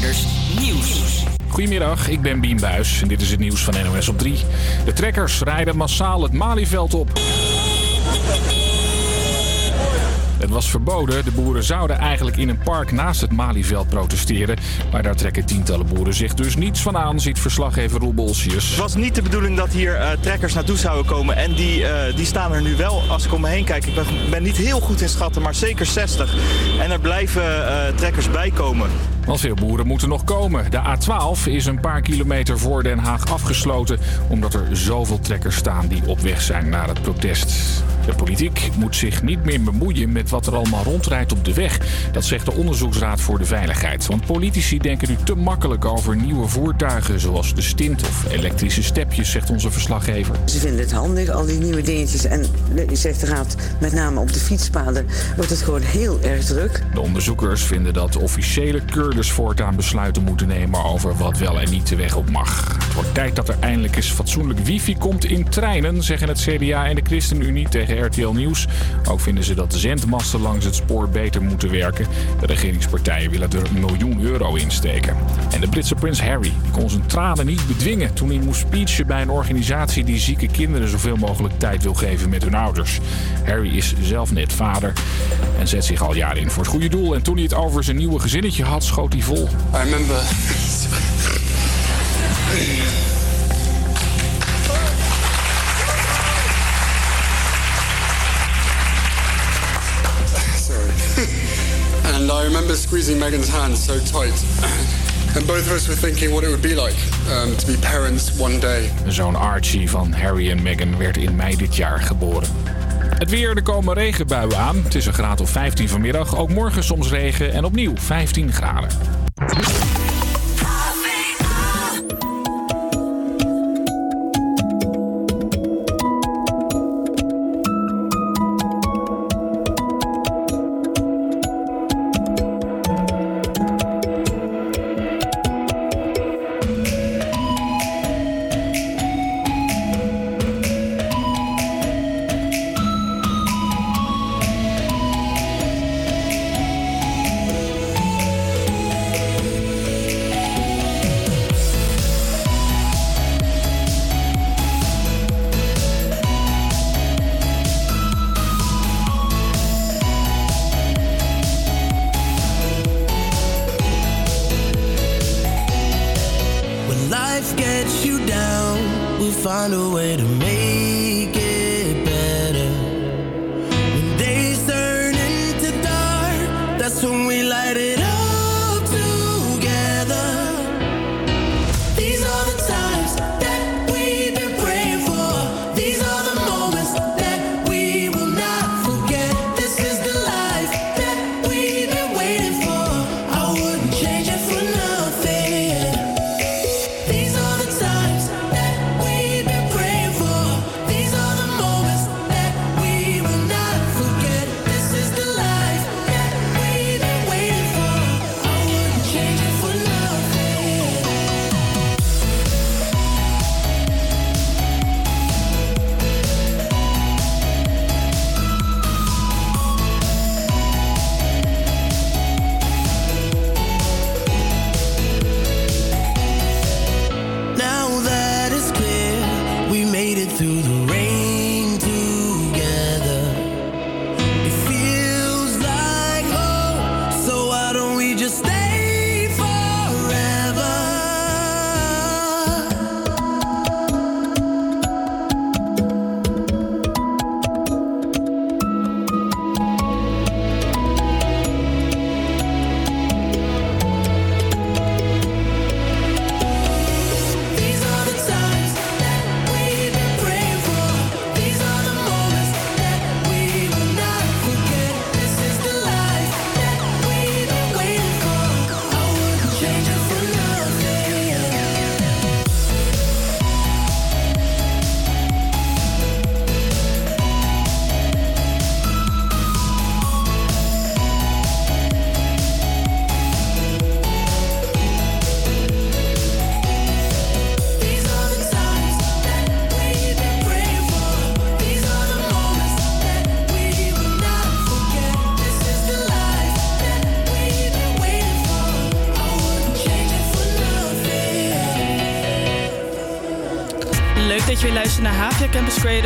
Nieuws. Goedemiddag, ik ben Bien Buis en dit is het nieuws van NOS op 3. De trekkers rijden massaal het Malieveld op. Het was verboden. De boeren zouden eigenlijk in een park naast het Malieveld protesteren. Maar daar trekken tientallen boeren zich dus niets van aan, ziet verslaggever Roel Bolsius. Het was niet de bedoeling dat hier uh, trekkers naartoe zouden komen. En die, uh, die staan er nu wel. Als ik om me heen kijk, ik ben, ben niet heel goed in schatten, maar zeker 60. En er blijven uh, trekkers bij komen. Want veel boeren moeten nog komen. De A12 is een paar kilometer voor Den Haag afgesloten... omdat er zoveel trekkers staan die op weg zijn naar het protest. De politiek moet zich niet meer bemoeien met wat er allemaal rondrijdt op de weg. Dat zegt de Onderzoeksraad voor de Veiligheid. Want politici denken nu te makkelijk over nieuwe voertuigen... zoals de stint of elektrische stepjes, zegt onze verslaggever. Ze vinden het handig, al die nieuwe dingetjes. En zegt de raad, met name op de fietspaden wordt het gewoon heel erg druk. De onderzoekers vinden dat officiële keurders voortaan besluiten moeten nemen... over wat wel en niet de weg op mag. Het wordt tijd dat er eindelijk eens fatsoenlijk wifi komt in treinen... zeggen het CDA en de ChristenUnie tegen RTL Nieuws. Ook vinden ze dat zendmasten langs het spoor beter moeten werken. De regeringspartijen willen er een miljoen euro in steken. En de Britse prins Harry kon zijn tranen niet bedwingen toen hij moest speechen bij een organisatie die zieke kinderen zoveel mogelijk tijd wil geven met hun ouders. Harry is zelf net vader en zet zich al jaren in voor het goede doel. En toen hij het over zijn nieuwe gezinnetje had, schoot hij vol. I remember I remember squeezing Megan's hand so tight. And both of us were thinking what it would be like um, to be parents one day. Zoon Archie van Harry en Meghan werd in mei dit jaar geboren. Het weer, er komen regenbuien aan. Het is een graad of 15 vanmiddag. Ook morgen soms regen en opnieuw 15 graden.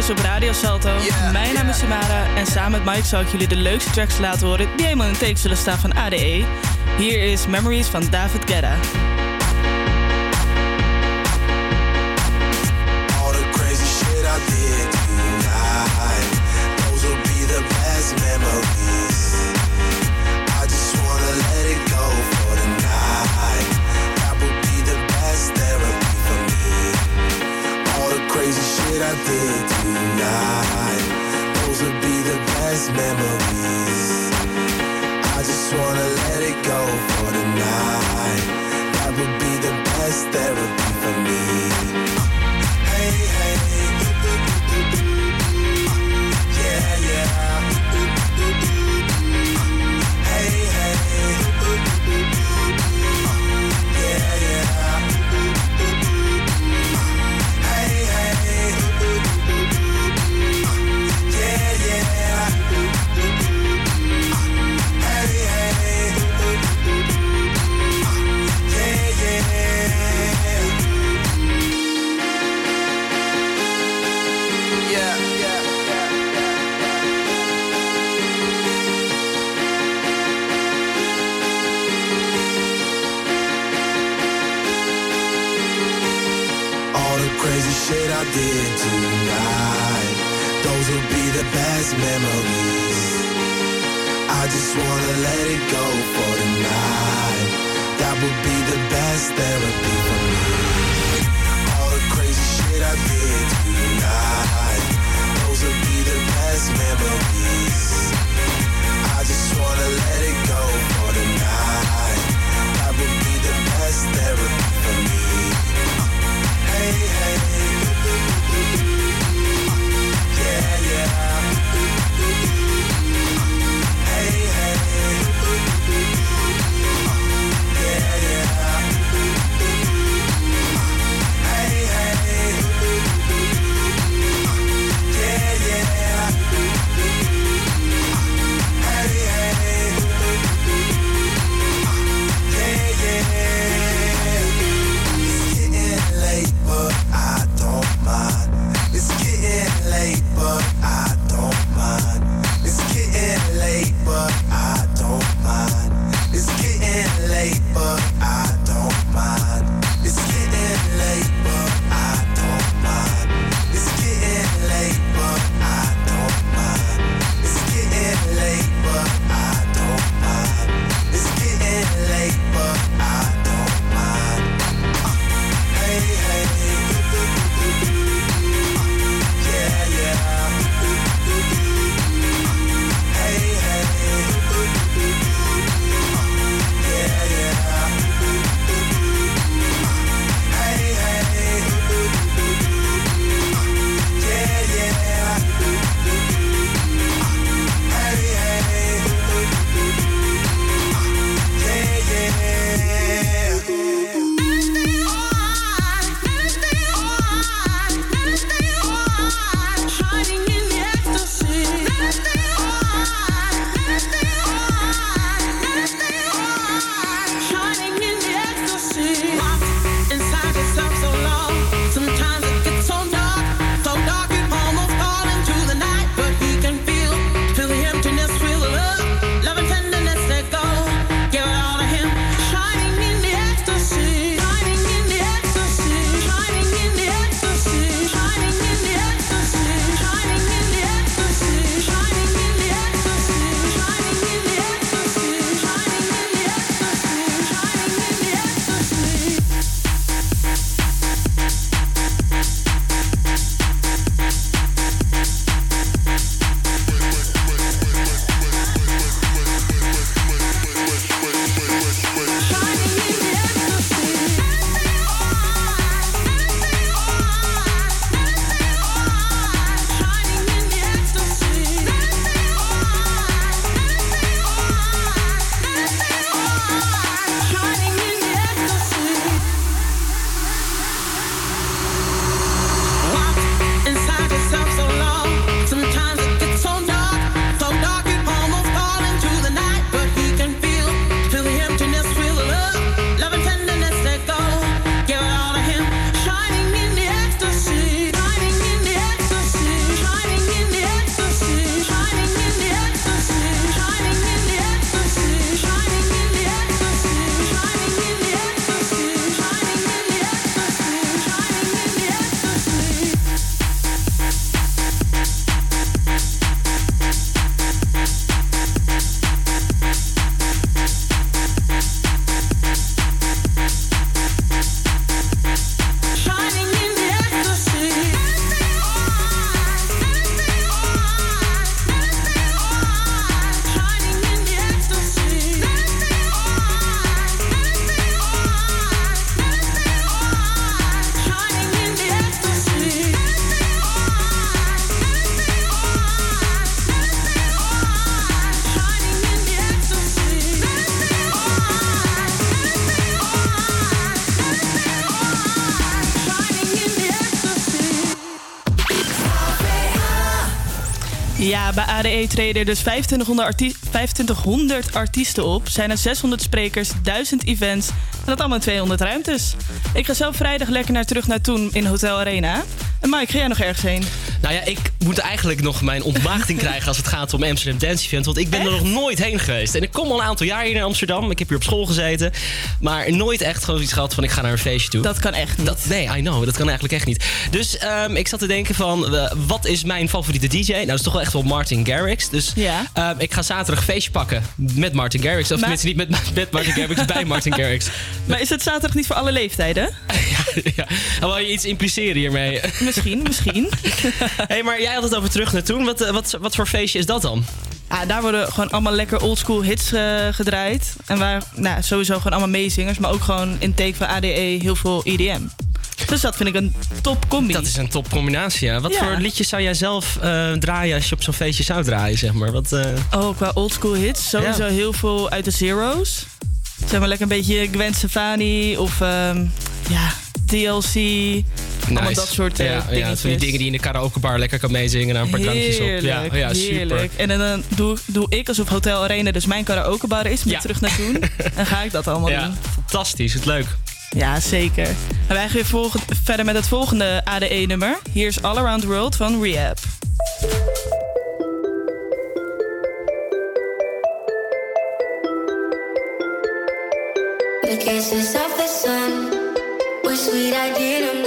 Creators op Radio Salto. Mijn naam is Samara en samen met Mike zal ik jullie de leukste tracks laten horen die helemaal in teken zullen staan van ADE. Hier is Memories van David Guetta. memory bij ADE treden dus 2500, arti 2500 artiesten op. Zijn er 600 sprekers, 1000 events en dat allemaal in 200 ruimtes. Ik ga zelf vrijdag lekker naar terug naar toen in Hotel Arena. En Mike, ga jij nog ergens heen? Nou ja, ik moet eigenlijk nog mijn ontmaagding krijgen als het gaat om Amsterdam Dance Event. Want ik ben er nog nooit heen geweest. En ik kom al een aantal jaar hier naar Amsterdam. Ik heb hier op school gezeten. Maar nooit echt gewoon iets gehad van ik ga naar een feestje toe. Dat kan echt niet. Dat, nee, I know. Dat kan eigenlijk echt niet. Dus um, ik zat te denken van, uh, wat is mijn favoriete DJ? Nou, dat is toch wel echt wel Martin Garrix. Dus ja. um, ik ga zaterdag een feestje pakken met Martin Garrix. Of tenminste niet met, met Martin Garrix, bij Martin Garrix. Maar is het zaterdag niet voor alle leeftijden? ja, ja. Wil je iets impliceren hiermee? Misschien, misschien. hey, maar jij had het over terug naar toen. Wat, wat, wat voor feestje is dat dan? Ja, daar worden gewoon allemaal lekker oldschool hits uh, gedraaid. En waar nou, sowieso gewoon allemaal meezingers. Maar ook gewoon in take van ADE heel veel EDM. Dus dat vind ik een top combi. Dat is een top combinatie, ja. Wat ja. voor liedjes zou jij zelf uh, draaien als je op zo'n feestje zou draaien, zeg maar? Wat, uh... Oh, qua oldschool hits? Sowieso ja. heel veel uit de Zero's. Zeg maar lekker een beetje Gwen Stefani of um, ja, DLC. Nice. dat soort uh, ja, ja, van die dingen die je in de karaokebar lekker kan meezingen. Naar een paar drankjes op. Ja, oh ja super. En dan doe, doe ik alsof Hotel Arena dus mijn karaokebar is. Met ja. terug naar toen. dan ga ik dat allemaal ja, doen. Fantastisch, het leuk. Ja, zeker. En wij gaan weer volgen, verder met het volgende ADE-nummer. Hier is All Around the World van Rehab. The kisses of the sun were sweet, I didn't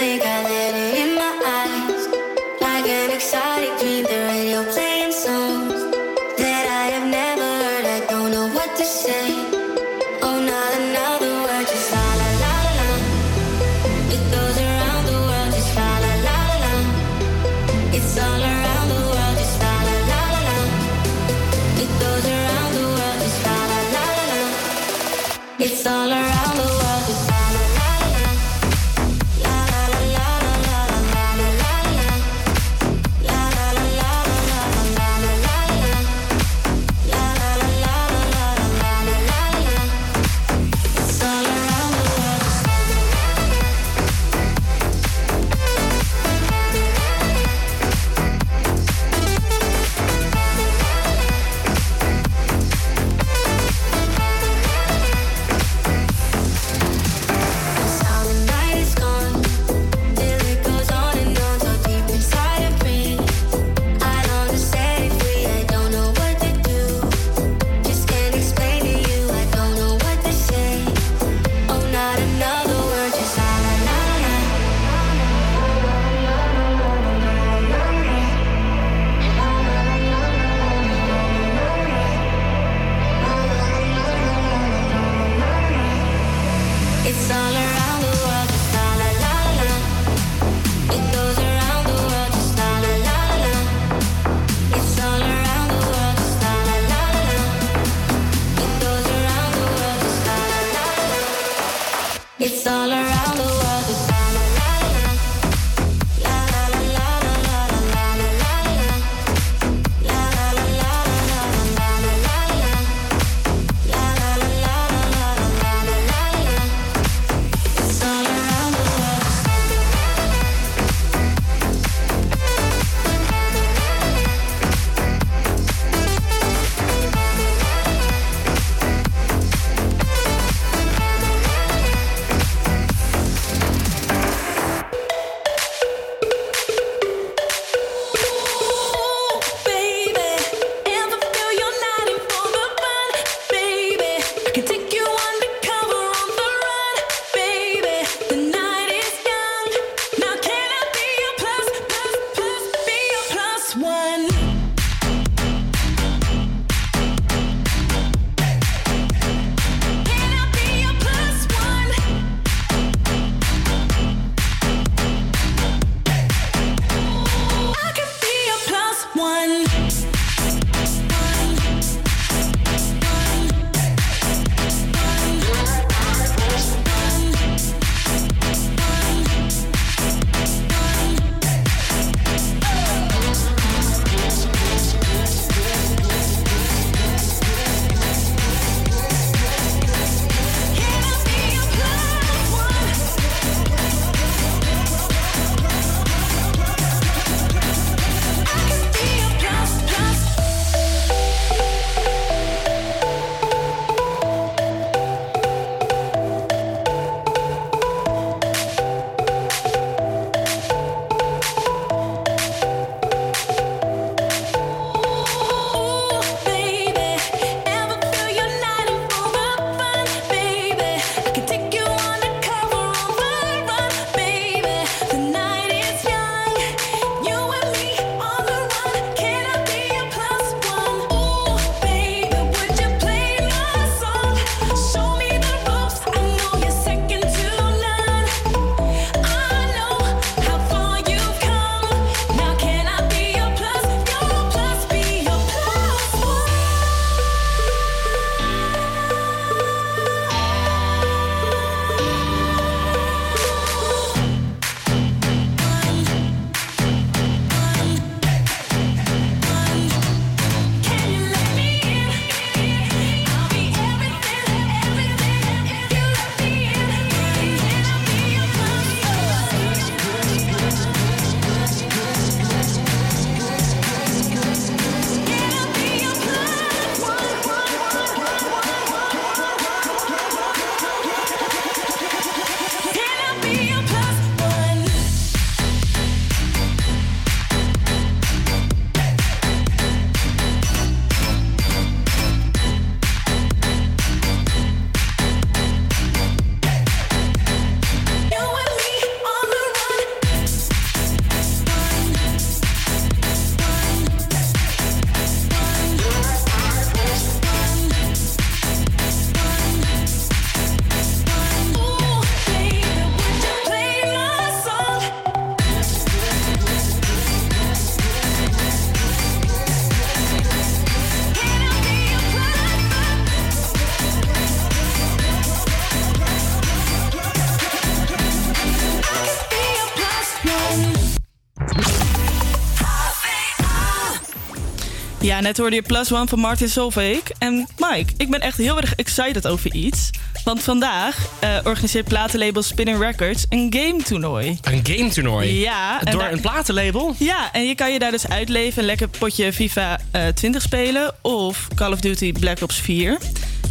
Ja, net hoorde je Plus One van Martin Solveig. En Mike, ik ben echt heel erg excited over iets. Want vandaag eh, organiseert platenlabel Spinning Records een game toernooi. Een game toernooi? Ja. en Door daar- een platenlabel? Ja, en je kan je daar dus uitleven. Een lekker potje FIFA eh 20 spelen. Of Call of Duty Black Ops 4.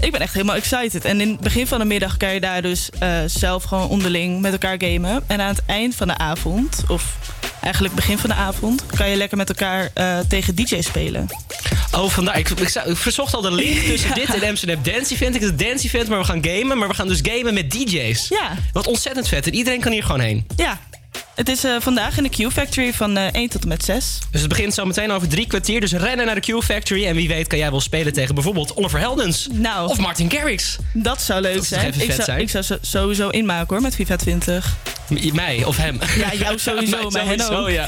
Ik ben echt helemaal excited. En in het begin van de middag kan je daar dus eh, zelf gewoon onderling met elkaar gamen. En aan het eind van de avond, of eigenlijk begin van de avond... kan je lekker met elkaar eh, tegen DJ spelen. Oh, vandaar. Ik, ik, ik verzocht al de link tussen dit en Amsterdam Dance Event. Ik het Dance Event, maar we gaan gamen. Maar we gaan dus gamen met DJ's. Ja. Wat ontzettend vet. En iedereen kan hier gewoon heen. Ja, het is eh, vandaag in de Q Factory van eh 1 tot en met 6. Dus het begint zo meteen over drie kwartier. Dus rennen naar de Q Factory. En wie weet kan jij wel spelen tegen bijvoorbeeld Oliver Heldens. Nou. Of Martin Garrix. Dat zou leuk Dat zijn. Ik zou, zijn? ik zou zo- sowieso inmaken hoor met FIFA 20. M- Mij of hem. Ja, jou sowieso, Mij maar hen sowieso, ook. ja.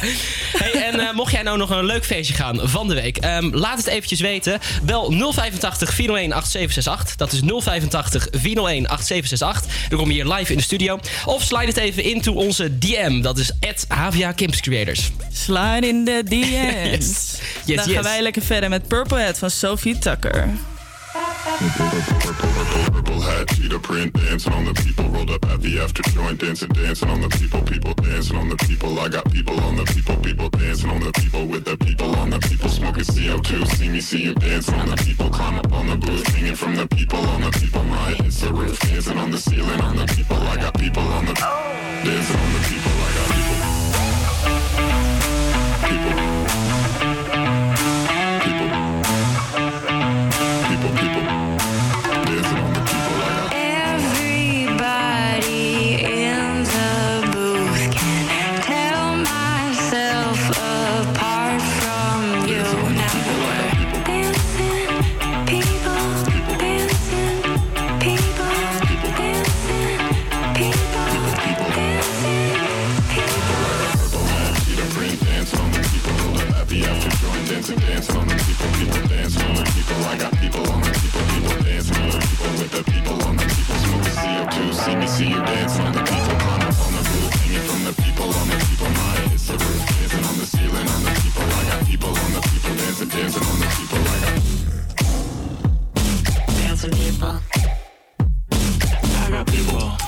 Hey, en eh, mocht jij nou nog een leuk feestje gaan van de week, ehm, laat het eventjes weten. Bel 085 401 8768. Dat is 085 401 8768. Dan kom je hier live in de studio. Of slide het even into onze DM. Dat is Havia Campus Creators. Slide in the DM's. Yes. Yes, Dan yes. gaan wij lekker verder met Purple Head van Sophie Tucker. Purple hat, cheetah print, dancing on the people. Rolled up at the after joint, dancing, dancing on the people, people dancing on the people. I got people on the people, people dancing on the people with the people on the people. Smoking CO2, see me, see you dancing on the people. Climb up on the booth, hanging from the people on the people. My hits the roof, dancing on the ceiling on the people. I got people on the dancing on the people. See you dancing on the people. Climb up on the roof, hanging from the people on the people. My hits the roof, dancing on the ceiling on the people. I got people on the people dancing, dancing on the people. I got dancing people. I got. People,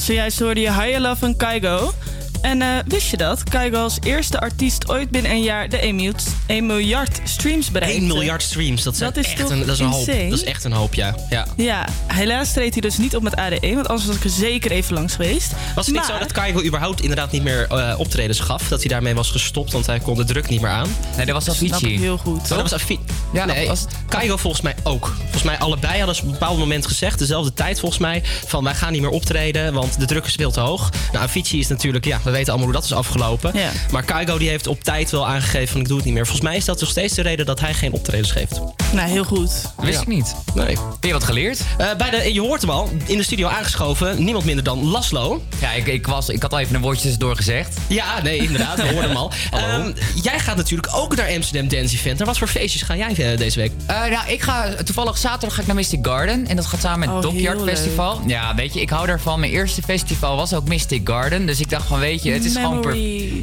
Zojuist hoorde je Higher Love van Kaigo. En eh, wist je dat? Kaigo als eerste artiest ooit binnen een jaar de 1 miljard, 1 miljard streams bereikte. 1 miljard streams, dat, zijn Dat is echt toch een, dat is een hoop. Dat is echt een hoop, ja. ja. Ja, helaas treedt hij dus niet op met ADE, want anders was ik er zeker even langs geweest. Was het niet zo dat Kaigo überhaupt inderdaad niet meer eh, optredens gaf? Dat hij daarmee was gestopt, want hij kon de druk niet meer aan? Nee, dat was Snap ik Avicii. heel goed. Oh, dat was Afi Ja, nee, was Kaigo volgens mij ook. Volgens mij allebei hadden ze op een bepaald moment gezegd, dezelfde tijd volgens mij, van wij gaan niet meer optreden, want de druk is veel te hoog. Nou, Avicii is natuurlijk, ja, we weten allemaal hoe dat is afgelopen. Ja. Maar Kaigo die heeft op tijd wel aangegeven van ik doe het niet meer. Volgens mij is dat nog steeds de reden dat hij geen optredens geeft. Nou, heel goed. Wist Ja. ik niet. Nee. Heb je wat geleerd? Eh, bij de, je hoort hem al, in de studio aangeschoven, niemand minder dan Laslo. Ja, ik, ik, was, ik had al even een woordje tussendoor gezegd. Ja, nee, inderdaad, we hoorden hem al. Hallo. Ehm, jij gaat natuurlijk ook naar Amsterdam Dance Event. Naar wat voor feestjes ga jij eh, deze week? Eh, nou, ik ga toevallig zaterdag ga ik naar Mystic Garden. En dat gaat samen met Oh, het Dockyard. Festival. Ja, weet je, ik hou daarvan. Mijn eerste festival was ook Mystic Garden. Dus ik dacht van, weet je, het is gewoon, per-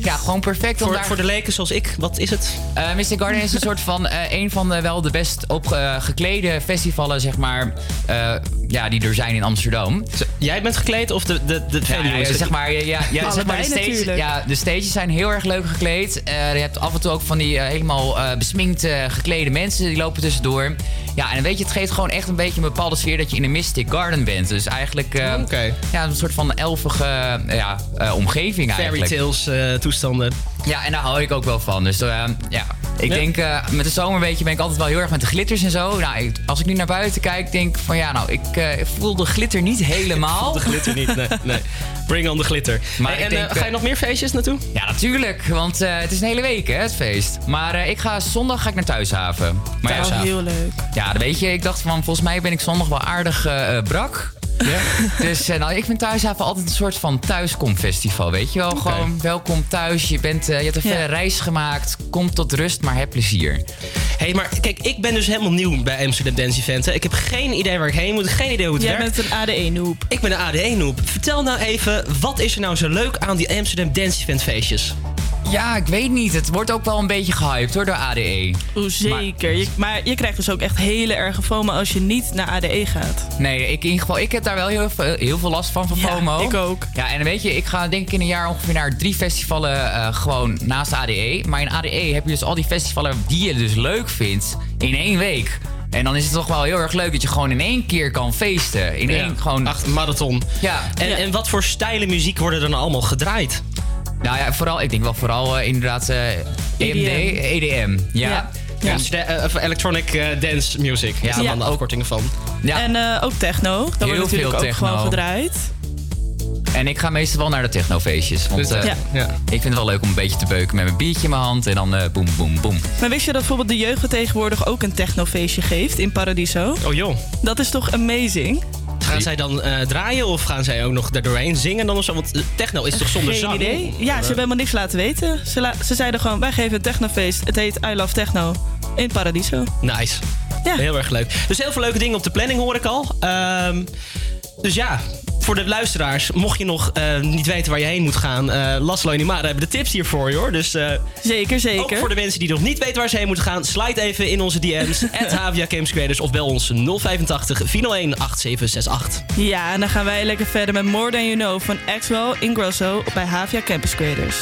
ja, gewoon perfect om Voor, daar... voor de leken zoals ik, wat is het? Eh, Mystic Garden is een soort van eh, een van de wel de best op eh, geklede festivalen, zeg maar, eh, ja, die er zijn in Amsterdam. Jij bent gekleed of de, de, de Ja, zeg maar, ja, ja, ja, zeg maar de, stage, ja, de stages zijn heel erg leuk gekleed. Eh, je hebt af en toe ook van die helemaal eh besminkt geklede mensen die lopen tussendoor. Ja, en weet je, het geeft gewoon echt een beetje een bepaalde sfeer dat je in een Mystic Garden bent. Dus eigenlijk eh, ja, een soort van elfige ja, eh, omgeving Fairy eigenlijk. tales eh, toestanden. Ja, en daar hou ik ook wel van. Dus ja, ik Ja. denk eh, met de zomer weet je, ben ik altijd wel heel erg met de glitters en zo. Nou, ik- als ik nu naar buiten kijk, denk ik van ja, nou, ik eh, voel de glitter niet helemaal. De glitter niet, nee. nee. Bring on the glitter. Maar Hey, ik en denk, eh, ga je eh, nog meer feestjes naartoe? Ja, natuurlijk. Want eh, het is een hele week, hè, het feest. Maar eh, ik ga zondag ga ik naar Thuishaven. Maar ja, Oh, heel leuk. ja, weet je, ik dacht van volgens mij ben ik zondag wel aardig brak. Ja. Dus eh, nou, ik vind Thuishaven altijd een soort van thuiskomfestival, weet je wel? Gewoon welkom thuis, je, bent, eh, je hebt een Ja. verre reis gemaakt. Kom tot rust, maar heb plezier. hey, maar kijk, ik ben dus helemaal nieuw bij Amsterdam Dance Event. hè. Ik heb geen idee waar ik heen moet, geen idee hoe het Jij werkt. bent een ADE-noob. Ik ben een ADE-noob. Vertel nou even, wat is er nou zo leuk aan die Amsterdam Dance Event feestjes? Ja, ik weet niet. Het wordt ook wel een beetje gehyped hoor, door ADE. Oeh, zeker. Je, maar je krijgt dus ook echt hele erge FOMO als je niet naar ADE gaat. Nee, ik, in ieder geval, ik heb daar wel heel, veel- heel veel last van, van Ja, FOMO. ik ook. Ja, en weet je, ik ga denk ik in een jaar ongeveer naar drie festivalen eh, gewoon naast ADE. Maar in ADE heb je dus al die festivalen die je dus leuk vindt in één week. En dan is het toch wel heel erg leuk dat je gewoon in één keer kan feesten. In één gewoon... Acht marathon. Ja. En, Ja. en wat voor stijlen muziek worden er dan allemaal gedraaid? Nou ja, vooral, ik denk wel vooral eh, inderdaad eh EMD, EDM. Ja. Ja. Ja. Amsterdam- eh, electronic eh, dance music. Ja, is Ja, dan de afkortingen van. Ja. En eh, ook techno. Dat Heel wordt natuurlijk veel ook techno. gewoon gedraaid. En ik ga meestal wel naar de technofeestjes. Want Dus, Ja. ja. ik vind het wel leuk om een beetje te beuken met mijn biertje in mijn hand. En dan boem, boem, boem. Maar wist je dat bijvoorbeeld de jeugd tegenwoordig ook een technofeestje geeft in Paradiso? Oh joh. Dat is toch amazing? Gaan zij dan eh, draaien of gaan zij ook nog daardoorheen zingen dan of zo? Want eh, techno is toch zonder Geen zang? idee. Ja, ze hebben helemaal niks laten weten. Ze, la- ze zeiden gewoon, wij geven een technofeest. Het heet I Love Techno in Paradiso. Nice. Ja. Heel erg leuk. Dus heel veel leuke dingen op de planning hoor ik al. Ehm, dus ja, voor de luisteraars, mocht je nog eh, niet weten waar je heen moet gaan, eh Laszlo en Imara hebben de tips hier voor je hoor. Dus eh, Zeker, ook zeker. voor de mensen die nog niet weten waar ze heen moeten gaan, slide even in onze DM's, at Havia Games Creators of bel ons 085 401 8768. Ja, en dan gaan wij lekker verder met More Than You Know van Axwell Ingrosso bij Havia Campus Creators.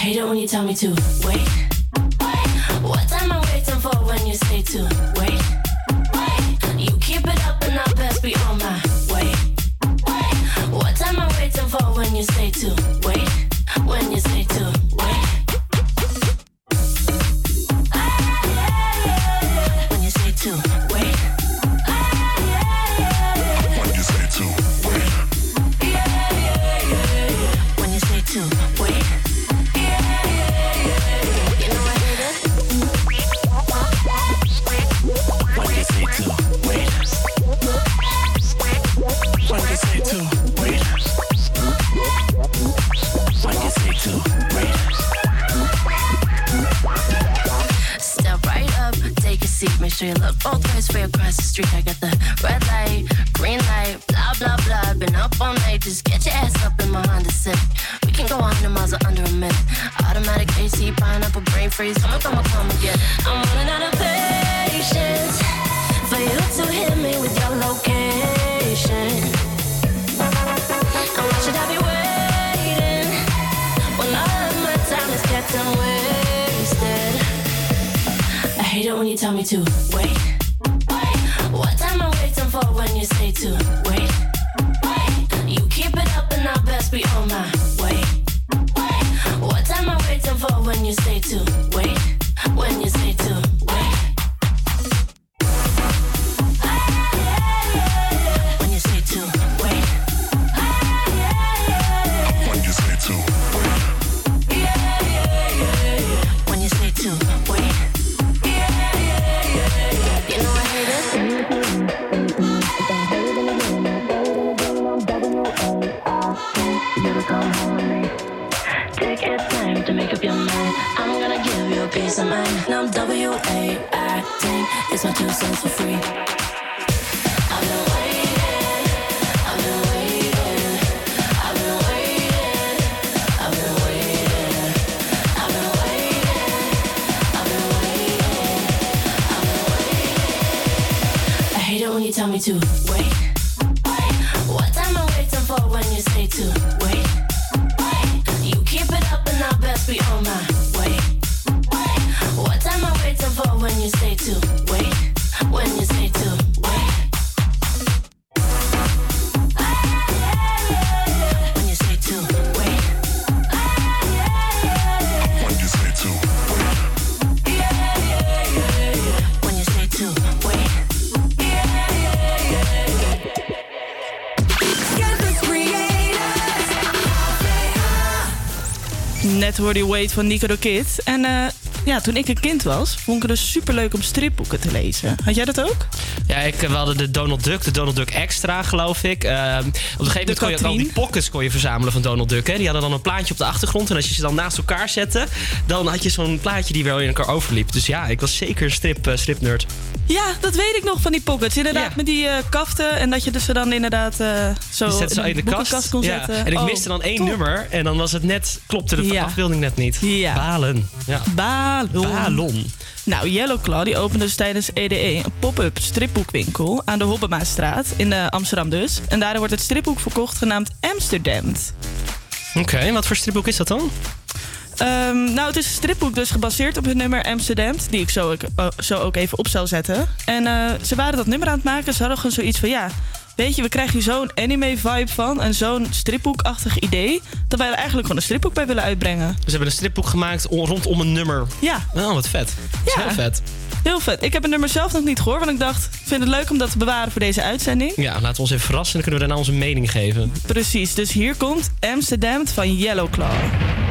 hate it when you tell me to wait. Wait. What am I waiting for when you say to wait? Wait. You keep it up and I'll best be on my way. Wait. What am I waiting for when you say to wait? Hoorde je Wait van Nico de Kid. En eh, ja, toen ik een kind was, vond ik het dus super leuk om stripboeken te lezen. Had jij dat ook? Ja, ik, we hadden de Donald Duck, de Donald Duck Extra, geloof ik. Eh, op een gegeven moment kon je al die pockets kon je verzamelen van Donald Duck. Hè. Die hadden dan een plaatje op de achtergrond. En als je ze dan naast elkaar zette, dan had je zo'n plaatje die wel in elkaar overliep. Dus ja, ik was zeker een strip, eh, stripnerd. Ja, dat weet ik nog van die pockets. Inderdaad, met die eh, kaften. En dat je dus ze dan inderdaad eh, zo in de kast. kon Ja. zetten. En ik Oh, miste dan één top. nummer. En dan was het net, klopte de Ja. afbeelding net niet. Balen. Ja. Balon. Balon. Nou, Yellowclaw die opende dus tijdens EDE een pop-up stripboekwinkel aan de Hobbemastraat in eh, Amsterdam dus. En daar wordt het stripboek verkocht genaamd Amsterdam. Oké, en wat voor stripboek is dat dan? Ehm, nou, het is een stripboek dus gebaseerd op het nummer Amsterdam, die ik zo, ook- oh, zo ook even op zou zetten. En eh, ze waren dat nummer aan het maken, ze hadden gewoon zoiets van ja. Weet je, we krijgen hier zo'n anime-vibe van en zo'n stripboekachtig idee. Dat wij er eigenlijk gewoon een stripboek bij willen uitbrengen. Dus we hebben een stripboek gemaakt rondom een nummer. Ja. Oh, wat vet. Dat Ja. Heel vet. Heel vet. Ik heb het nummer zelf nog niet gehoord, want ik dacht, ik vind het leuk om dat te bewaren voor deze uitzending. Ja, laten we ons even verrassen en dan kunnen we daarna onze mening geven. Precies, dus hier komt Amsterdam van Yellowclaw. Instead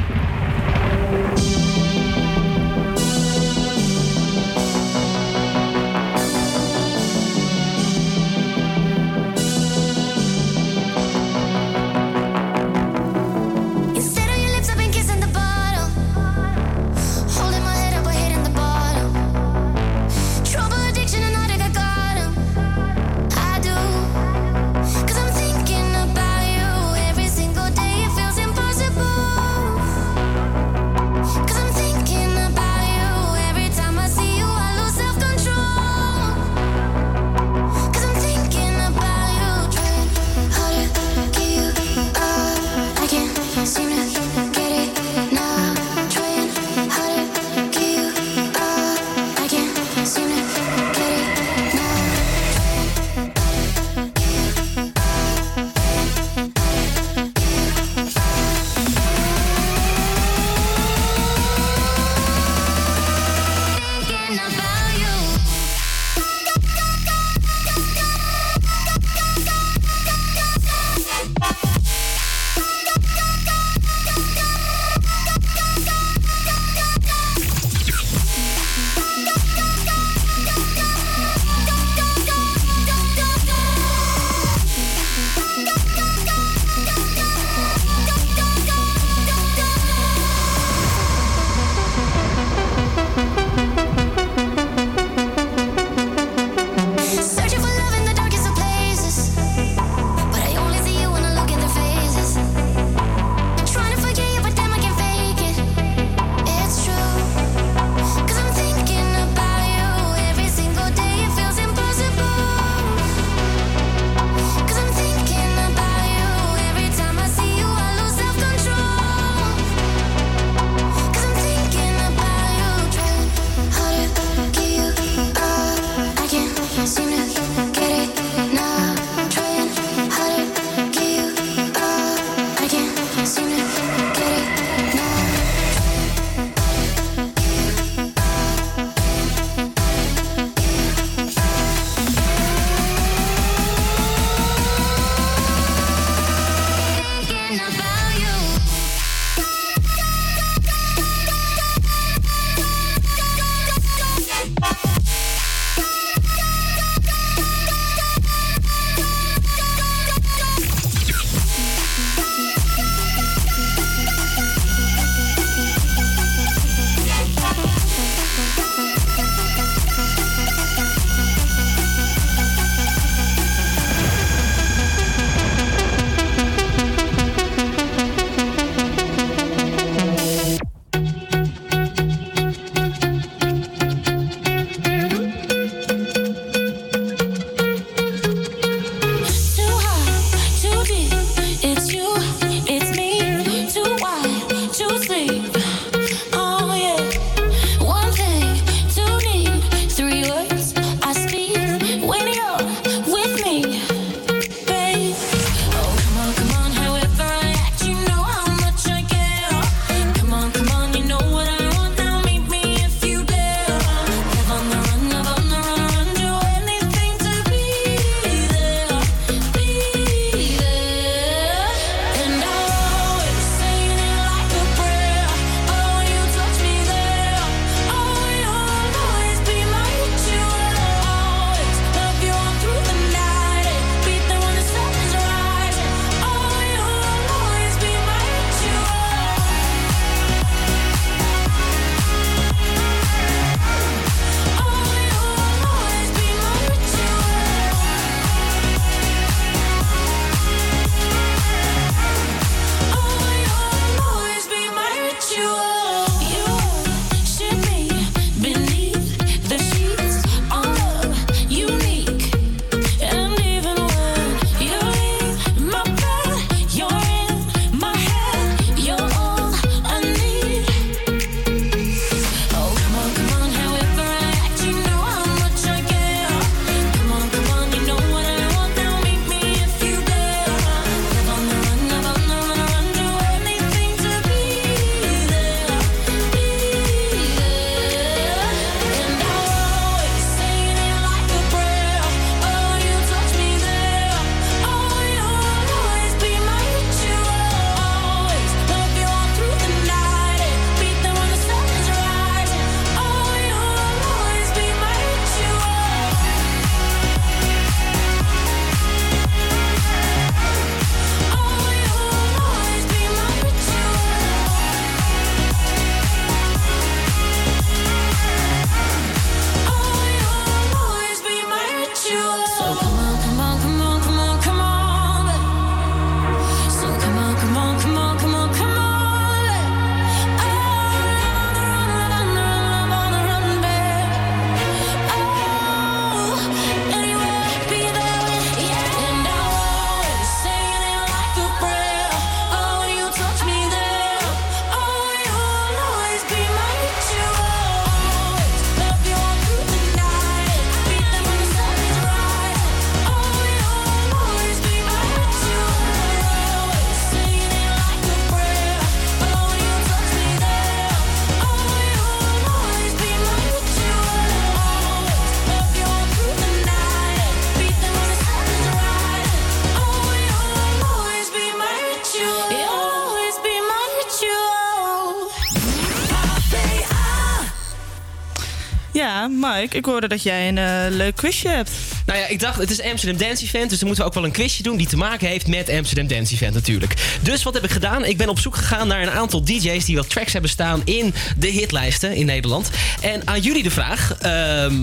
Ik hoorde dat jij een eh, leuk quizje hebt. Nou ja, ik dacht, het is Amsterdam Dance Event, dus dan moeten we ook wel een quizje doen die te maken heeft met Amsterdam Dance Event natuurlijk. Dus wat heb ik gedaan? Ik ben op zoek gegaan naar een aantal DJ's die wel tracks hebben staan in de hitlijsten in Nederland. En aan jullie de vraag, ehm,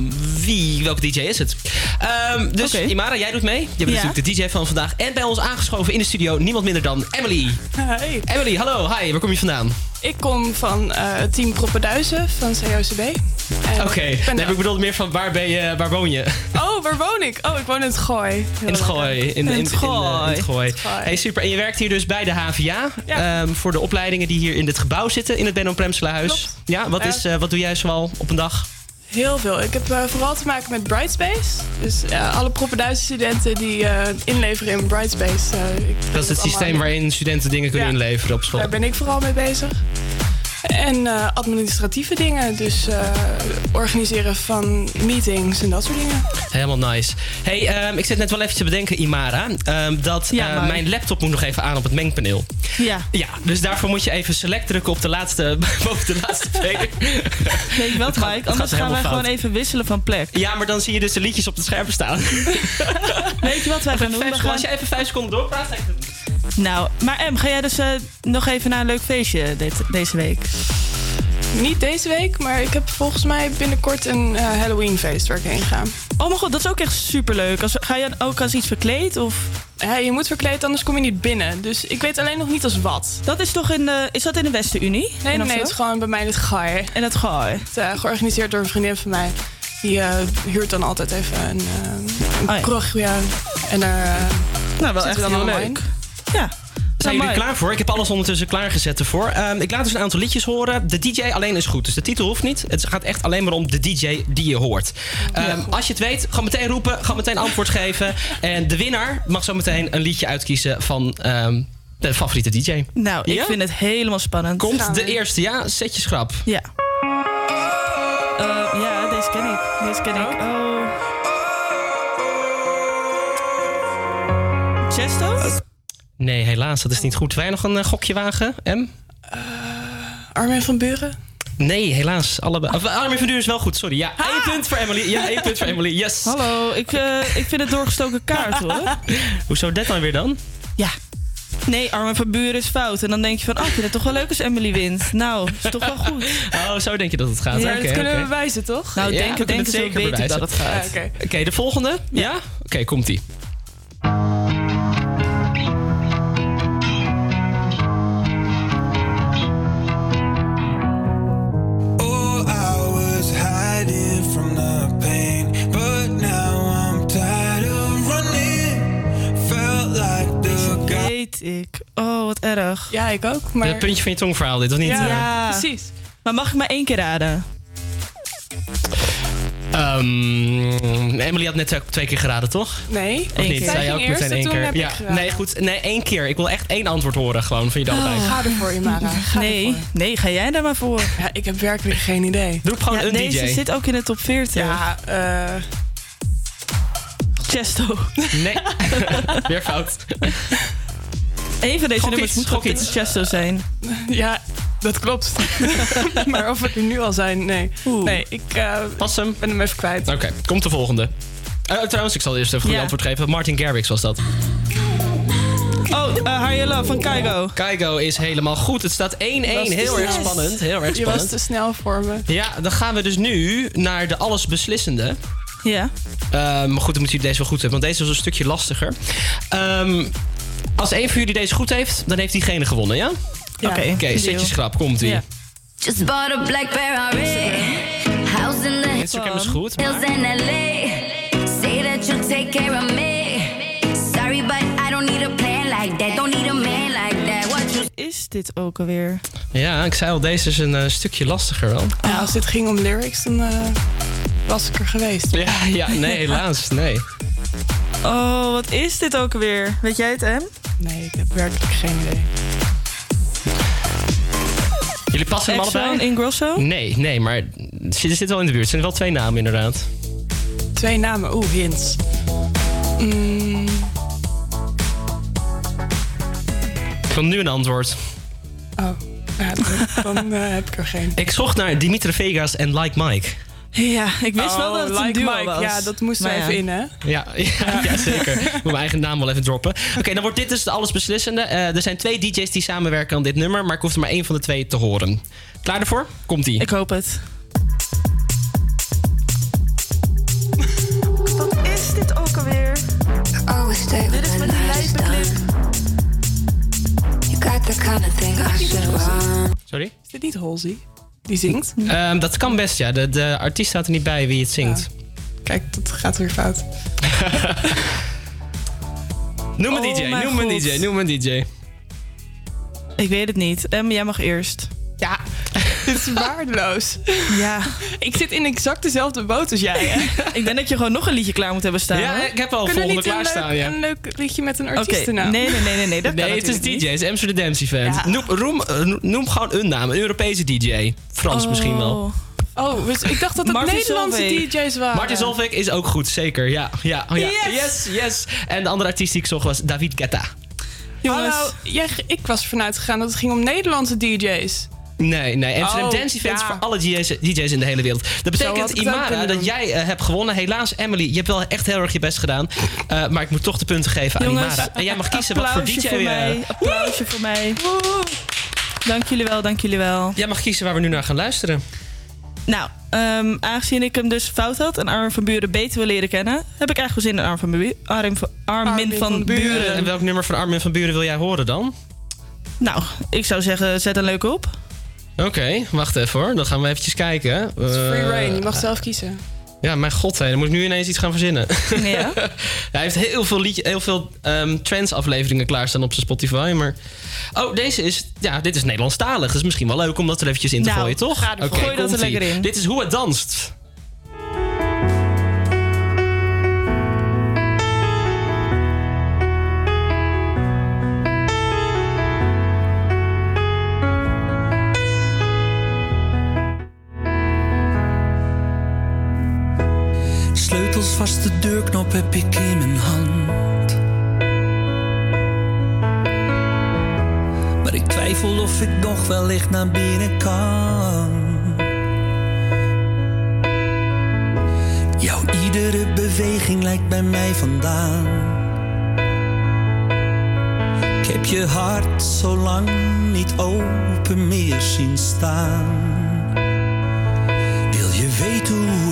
wie, welke DJ is het? Ehm, dus Imara, jij doet mee. Je bent Ja. natuurlijk de DJ van vandaag. En bij ons aangeschoven in de studio niemand minder dan Emily. Hi. Emily, hallo, hi, waar kom je vandaan? Ik kom van eh, team Proppenduizen van COCB. Oké, dan heb ik bedoeld meer van waar, ben je, waar woon je? Oh, waar woon ik? Oh, ik woon in het Gooi. In het Gooi. In, in, in, het Gooi. in het Gooi. Hey, super. En je werkt hier dus bij de HVA. ehm, voor de opleidingen die hier in dit gebouw zitten. In het Benno Premselaarhuis. Ja, wat, is, eh, wat doe jij zoal op een dag? Heel veel. Ik heb eh, vooral te maken met Brightspace. Dus eh, alle Proppenduizen studenten die eh, inleveren in Brightspace. Dat is het systeem allemaal- waarin studenten dingen kunnen Ja. inleveren op school. Daar ben ik vooral mee bezig. En eh, administratieve dingen. Dus eh, organiseren van meetings en dat soort dingen. Helemaal nice. Hey, ehm, ik zit net wel even te bedenken, Imara. ehm, dat Ja, eh, mijn laptop moet nog even aan op het mengpaneel. Ja. Ja, dus daarvoor moet je even select drukken op de laatste, boven de laatste speler. Weet je gaat- Mike? Anders gaan wij gewoon even wisselen van plek. Ja, maar dan zie je dus de liedjes op het scherm staan. Weet je wat wij gaan doen? Als je even vijf seconden doorpraat, dan Nou, maar Em, ga jij dus eh, nog even naar een leuk feestje dit, deze week? Niet deze week, maar ik heb volgens mij binnenkort een eh, Halloweenfeest waar ik heen ga. Oh mijn god, dat is ook echt superleuk. Als, ga je ook als iets verkleed? Of? Ja, je moet verkleed, anders kom je niet binnen. Dus ik weet alleen nog niet als wat. Dat is toch in de, is dat in de Westenunie? Nee, nee, het is gewoon bij mij in het Gaai. In het Gaai? Het, eh, georganiseerd door een vriendin van mij. Die eh, huurt dan altijd even een, uh, een Oh ja. En daar eh, Nou, wel echt heel leuk. in. Ja. Zijn jullie klaar voor? Ik heb alles ondertussen klaargezet ervoor. Ehm, ik laat dus een aantal liedjes horen. De DJ alleen is goed, dus de titel hoeft niet. Het gaat echt alleen maar om de DJ die je hoort. Ehm, als je het weet, ga meteen roepen, ga meteen antwoord geven. En de winnaar mag zo meteen een liedje uitkiezen van ehm, de favoriete DJ. Nou, ik Ja? vind het helemaal spannend. Komt de eerste, ja? Zet je schrap. Ja. Eh, ja, deze ken ik. Deze ken ik. Oh. Chesto? Nee, helaas, dat is niet goed. Wil jij nog een eh, gokje wagen, M? Armin van Buren? Nee, helaas. Allebei. Of, Armin van Duur is wel goed, sorry. Ja, één punt voor Emily. Ja, één punt voor Emily. Yes. Hallo, ik, eh, ik vind het doorgestoken kaart hoor. Hoezo dat dan weer dan? Ja. Nee, Armin van Buren is fout. En dan denk je van, oh, ik vind het toch wel leuk als Emily wint. Nou, is toch wel goed. Oh, zo denk je dat het gaat. Ja, Oké, dat kunnen we bewijzen, toch? Nou, Ja, we kunnen denken, het zo zeker weet ik dat het gaat. Ja, oké. Oké, de volgende? Ja? Oké, komt-ie. Weet ik. Oh, wat erg. Ja, ik ook. Maar... Het puntje van je tongverhaal dit, of niet? Ja, Ja. precies. Maar mag ik maar één keer raden? Ehm, Emily had net ook twee keer geraden, toch? Nee, Of Eén niet? keer. Zei je Zij ook eerst meteen en één keer? ja. Nee, goed. Nee, één keer. Ik wil echt één antwoord horen gewoon van je allebei. Ga ervoor, Imara. Ga Nee, ervoor. nee, ga jij daar maar voor. Ja, ik heb werkelijk geen idee. Roep gewoon Ja, een deze DJ. zit ook in de top 40. Ja, eh... Chesto. Nee, weer fout. Eén van deze Gok nummers moet toch iets. Chesto zijn. Ja, dat klopt. maar of het er nu al zijn, nee. Oeh. Nee, ik eh, Was hem? ben hem even kwijt. Oké, komt de volgende. Eh, trouwens, ik zal eerst even een Ja. antwoord geven. Martin Garrix was dat. Oh, uh, Higher Love van Kaigo. Kaigo is helemaal goed. Het staat 1-1. Was te Heel erg spannend. Heel erg Je was spannend. te snel voor me. Ja, dan gaan we dus nu naar de allesbeslissende. Ja. Ehm, maar goed, dan moet jullie deze wel goed hebben, want deze was een stukje lastiger. Ehm, als een van jullie deze goed heeft, dan heeft diegene gewonnen, ja? Ja. Oké. Zet je schrap, komt ie. Ja. Just bought a black Ferrari. House in the Instagram is goed, maar... in LA. Say that you'll take care of me. Sorry, but I don't need a plan like that. Don't need a man like that. What you Is dit ook alweer? Ja, ik zei al, deze is een eh, stukje lastiger wel. Ja, als dit ging om lyrics, dan eh, was ik er geweest. Ja, ja, nee, helaas, nee. Oh, wat is dit ook alweer? Weet jij het, Em? Nee, ik heb werkelijk geen idee. Jullie passen hem Exo allebei? en Ingrosso? Nee, nee, maar ze zit wel in de buurt. Het zijn wel twee namen inderdaad. Twee namen, oeh, hints. Mm, Ik wil nu een antwoord. oh, ja, dan, dan, eh, heb ik er geen. Ik zocht naar Dimitri Vegas en Like Mike. Ja, ik wist wel Oh, dat het een like duo Mike. was. Ja, dat moesten we Maar ja. even in, hè? Ja, ja, ja, zeker. Ik moet mijn eigen naam wel even droppen. Oké, dan wordt dit dus de allesbeslissende. Eh, er zijn twee DJ's die samenwerken aan dit nummer, maar ik hoef er maar één van de twee te horen. Klaar ervoor? Komt-ie. Ik hoop het. Wat is dit ook alweer? Dit is met die lijpe done. You got the kind of thing I should. Sorry? Is dit niet Halsey? Die zingt? Ehm, dat kan best, ja. De, de artiest staat er niet bij wie het zingt. Kijk, dat gaat weer fout. Noem een Oh DJ, noem een. DJ, noem een DJ. Ik weet het niet. Em, jij mag eerst. Ja, dit is waardeloos. Ja. Ik zit in exact dezelfde boot als jij, hè? Ik denk dat je gewoon nog een liedje klaar moet hebben staan. Ja, ik heb al Kunnen we volgende een klaarstaan, leuk, ja. een leuk liedje met een artiestennaam? nee, nee, nee, nee, nee, dat kan Nee, het is natuurlijk DJ, niet. het is Amsterdam Event. Ja. Noem, roem, eh, noem gewoon een naam, een Europese DJ. Frans misschien wel. Oh. Oh, dus ik dacht dat het Martin Nederlandse Solveig. DJ's waren. Martin Solveig is ook goed, zeker. Ja, ja, ja. Yes! yes, yes. En de andere artiest die ik zocht was David Guetta. Hallo, jij, ik was ervan uitgegaan dat het ging om Nederlandse DJ's. Nee, nee. Amsterdam Oh, Dance Event ja. voor alle DJ's, DJ's in de hele wereld. Dat betekent, Imara, dat jij eh, hebt gewonnen. Helaas, Emily, je hebt wel echt heel erg je best gedaan. Eh, maar ik moet toch de punten geven aan Imara. En jij mag kiezen wat voor DJ voor mij. Applausje voor mij. Dank jullie wel, dank jullie wel. Jij mag kiezen waar we nu naar gaan luisteren. Nou, ehm, aangezien ik hem dus fout had en Armin van Buren beter wil leren kennen, heb ik eigenlijk wel zin in Armin van Buren. Armin van, Armin van. Buren. En welk nummer van Armin van Buren wil jij horen dan? Nou, ik zou zeggen, zet een leuke op. Oké, wacht even hoor. Dan gaan we eventjes kijken. Het is free Eh, reign, je mag zelf kiezen. Ja, mijn god, hé, dan moet ik nu ineens iets gaan verzinnen. Ja. Hij heeft heel veel, liedje, heel veel ehm trance-afleveringen klaarstaan op zijn Spotify. Maar... Oh, deze is... Ja, dit is Nederlandstalig. Dus misschien wel leuk om dat er eventjes in te Nou, gooien, toch? ga Gooi dat er lekker in. Dit is Hoe het danst. Vast, de deurknop heb ik in mijn hand. Maar ik twijfel of ik nog wellicht naar binnen kan. Jouw iedere beweging lijkt bij mij vandaan. Ik heb je hart zo lang niet open meer zien staan. Wil je weten hoe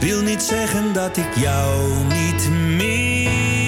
wil niet zeggen dat ik jou niet mis.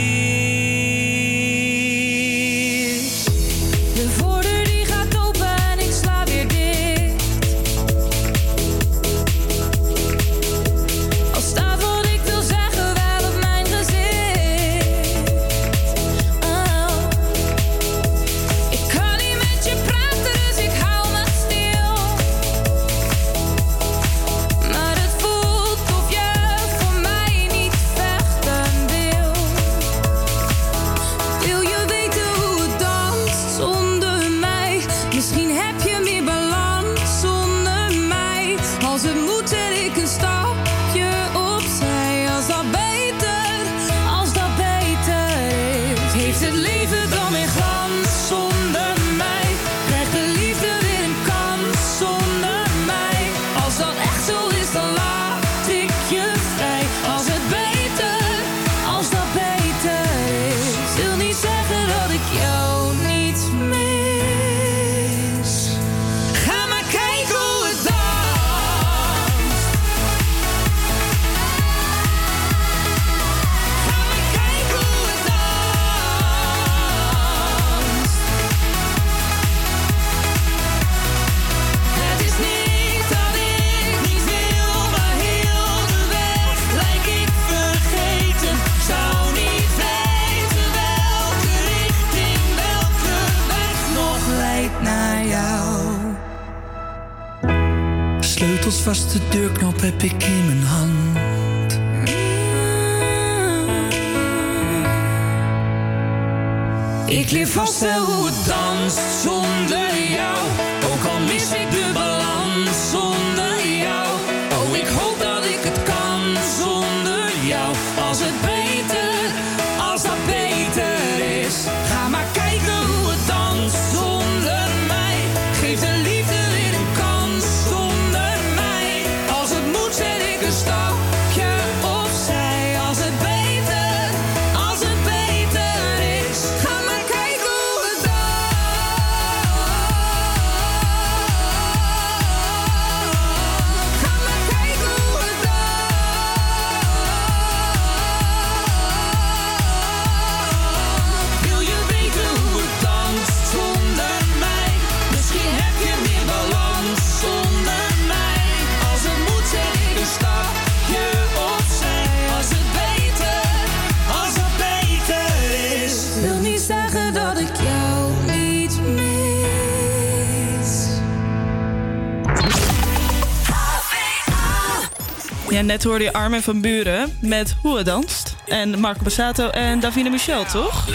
Net hoorde je Armin van Buren met Hoe het danst. En Marco Bassato en Davina Michel, toch?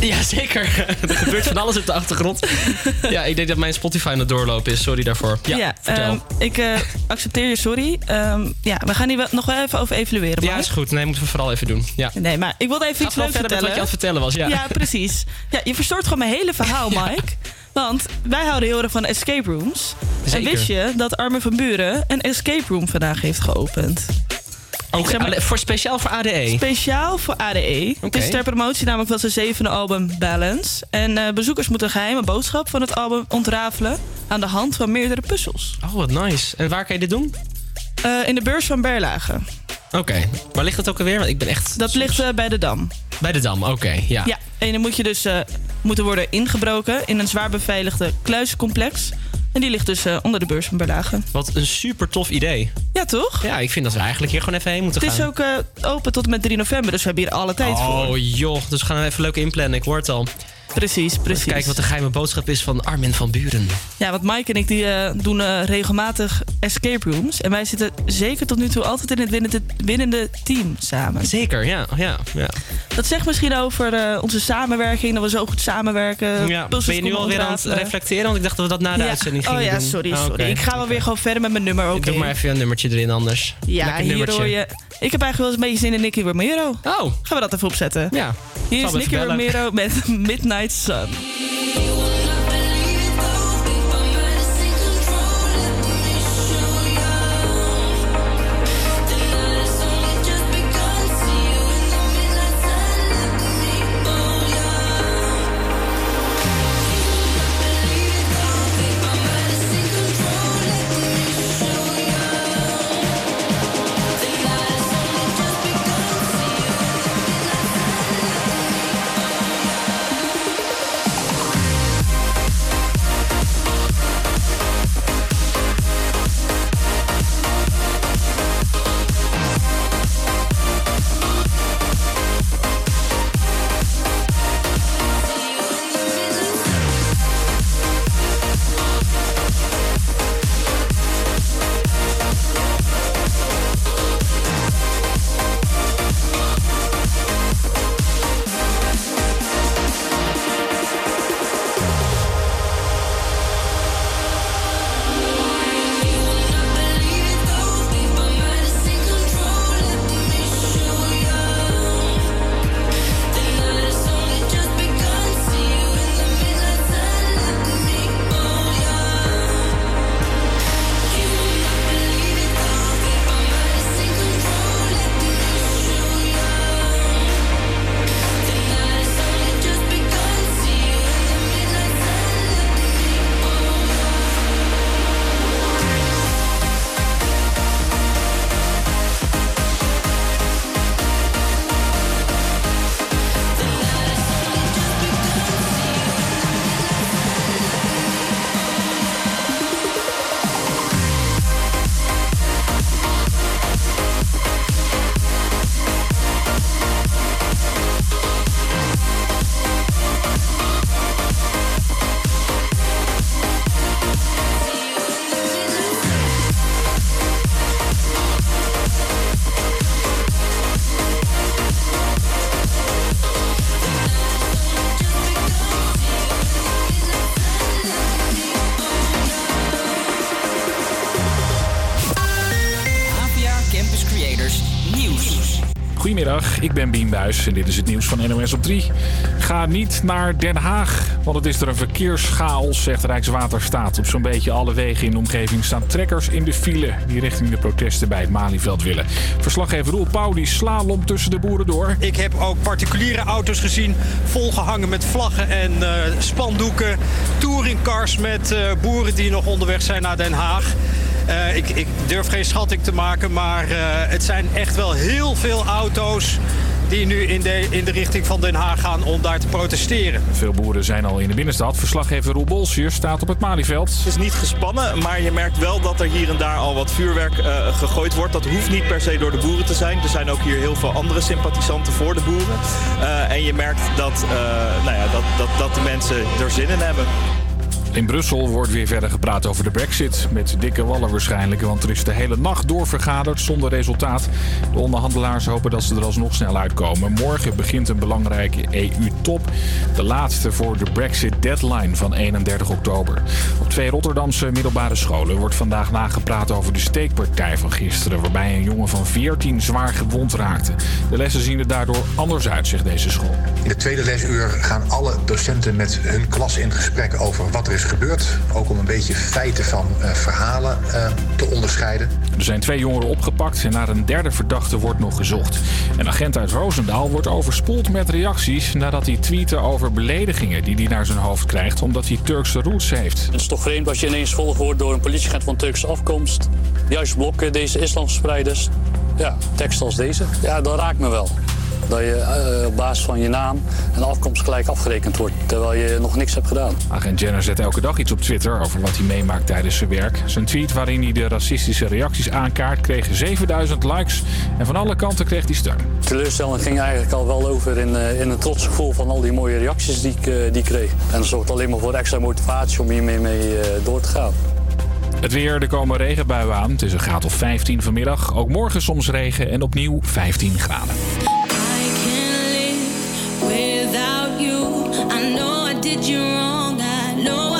Ja, zeker. er gebeurt van alles op de achtergrond. ja, ik denk dat mijn Spotify aan het doorlopen is. Sorry daarvoor. Ja, vertel. ehm, ik eh, accepteer je sorry. Ehm, ja, we gaan hier wel- nog wel even over evalueren. ja, Mark. is goed. Nee, moeten we vooral even doen. Ja. Nee, maar ik wilde even iets leuks vertellen. wat je aan het vertellen was. Ja, Ja, precies. Ja, je verstoort gewoon mijn hele verhaal, Mike. Want wij houden heel erg van escape rooms. Zeker. En wist je dat Armin van Buren een escape room vandaag heeft geopend? Ook zeg maar- voor, speciaal voor ADE. Speciaal voor ADE. Het is ter promotie namelijk van zijn zevende album Balance. En eh, bezoekers moeten een geheime boodschap van het album ontrafelen... aan de hand van meerdere puzzels. Oh, wat nice. En waar kan je dit doen? Eh, in de beurs van Berlage. Oké. Waar ligt dat ook alweer? Want ik ben echt... Dat ligt eh, bij de Dam. Bij de Dam, oké. ja. Ja, en dan moet je dus moeten worden ingebroken in een zwaar beveiligde kluizencomplex. En die ligt dus eh, onder de beurs van Berlage. Wat een super tof idee. Ja, toch? Ja, ik vind dat we eigenlijk hier gewoon even heen moeten Het gaan. is ook eh, open tot en met 3 november, dus we hebben hier alle tijd voor. Oh joh, dus we gaan even leuk inplannen. Ik hoor het al. Precies, precies. Kijken wat de geheime boodschap is van Armin van Buren. Ja, want Mike en ik die, eh, doen eh, regelmatig escape rooms. En wij zitten zeker tot nu toe altijd in het winnende, winnende team samen. Zeker, ja. ja, ja. Dat zegt misschien over eh, onze samenwerking, dat we zo goed samenwerken. ja. Ben je nu alweer aan het reflecteren? Want ik dacht dat we dat na de Ja. uitzending gingen Oh ja, doen. sorry, Ah, sorry. Ik ga wel weer gewoon verder met mijn nummer, oké? Doe maar even een nummertje erin anders. Ja, Lekker hier nummertje. hoor je... Ik heb eigenlijk wel eens een beetje zin in Nicky Romero. Oh. Gaan we dat even opzetten? Ja. Hier is Nicky. Romero met Midnight Nights. Um, en dit is het nieuws van NOS op 3. Ga niet naar Den Haag, want het is er een verkeerschaos, zegt Rijkswaterstaat. Op zo'n beetje alle wegen in de omgeving staan trekkers in de file... die richting de protesten bij het Malieveld willen. Verslaggever Roel Pauw die slalom tussen de boeren door. Ik heb ook particuliere auto's gezien, volgehangen met vlaggen en eh, spandoeken. Touringcars met eh, boeren die nog onderweg zijn naar Den Haag. Eh, ik, ik durf geen schatting te maken, maar het zijn echt wel heel veel auto's die nu in de, in de richting van Den Haag gaan om daar te protesteren. Veel boeren zijn al in de binnenstad. Verslaggever Roel Bolsier staat op het Malieveld. Het is niet gespannen, maar je merkt wel dat er hier en daar al wat vuurwerk eh, gegooid wordt. Dat hoeft niet per se door de boeren te zijn. Er zijn ook hier heel veel andere sympathisanten voor de boeren. Eh, en je merkt dat, eh, nou ja, dat, dat, dat de mensen er zin in hebben. In Brussel wordt weer verder gepraat over de brexit. Met dikke wallen waarschijnlijk, want er is de hele nacht doorvergaderd zonder resultaat. De onderhandelaars hopen dat ze er alsnog snel uitkomen. Morgen begint een belangrijke EU-top. De laatste voor de brexit-deadline van 31 oktober. Op twee Rotterdamse middelbare scholen wordt vandaag nagepraat over de steekpartij van gisteren... waarbij een jongen van 14 zwaar gewond raakte. De lessen zien er daardoor anders uit, zegt deze school. In het tweede lesuur gaan alle docenten met hun klas in gesprek over wat er is gebeurd. Ook om een beetje feiten van eh, verhalen eh, te onderscheiden. Er zijn twee jongeren opgepakt en naar een derde verdachte wordt nog gezocht. Een agent uit Roosendaal wordt overspoeld met reacties nadat hij tweette over beledigingen die hij naar zijn hoofd krijgt omdat hij Turkse roots heeft. Het is toch vreemd als je ineens volgd wordt door een politieagent van Turkse afkomst. Juist blokken deze islamspreiders. Ja, tekst als deze. Ja, dat raakt me wel. Dat je eh, op basis van je naam en afkomst gelijk afgerekend wordt. Terwijl je nog niks hebt gedaan. Agent Jenner zet elke dag iets op Twitter over wat hij meemaakt tijdens zijn werk. Zijn tweet waarin hij de racistische reacties aankaart kreeg 7000 likes. En van alle kanten kreeg hij steun. Teleurstelling ging eigenlijk al wel over in, eh, in een trots gevoel van al die mooie reacties die ik, eh, die kreeg. En dat zorgt alleen maar voor extra motivatie om hiermee mee, door te gaan. Het weer, er komen regenbuien aan. Het is een graad of 15 vanmiddag. Ook morgen soms regen en opnieuw 15 graden. Did you wrong. I know I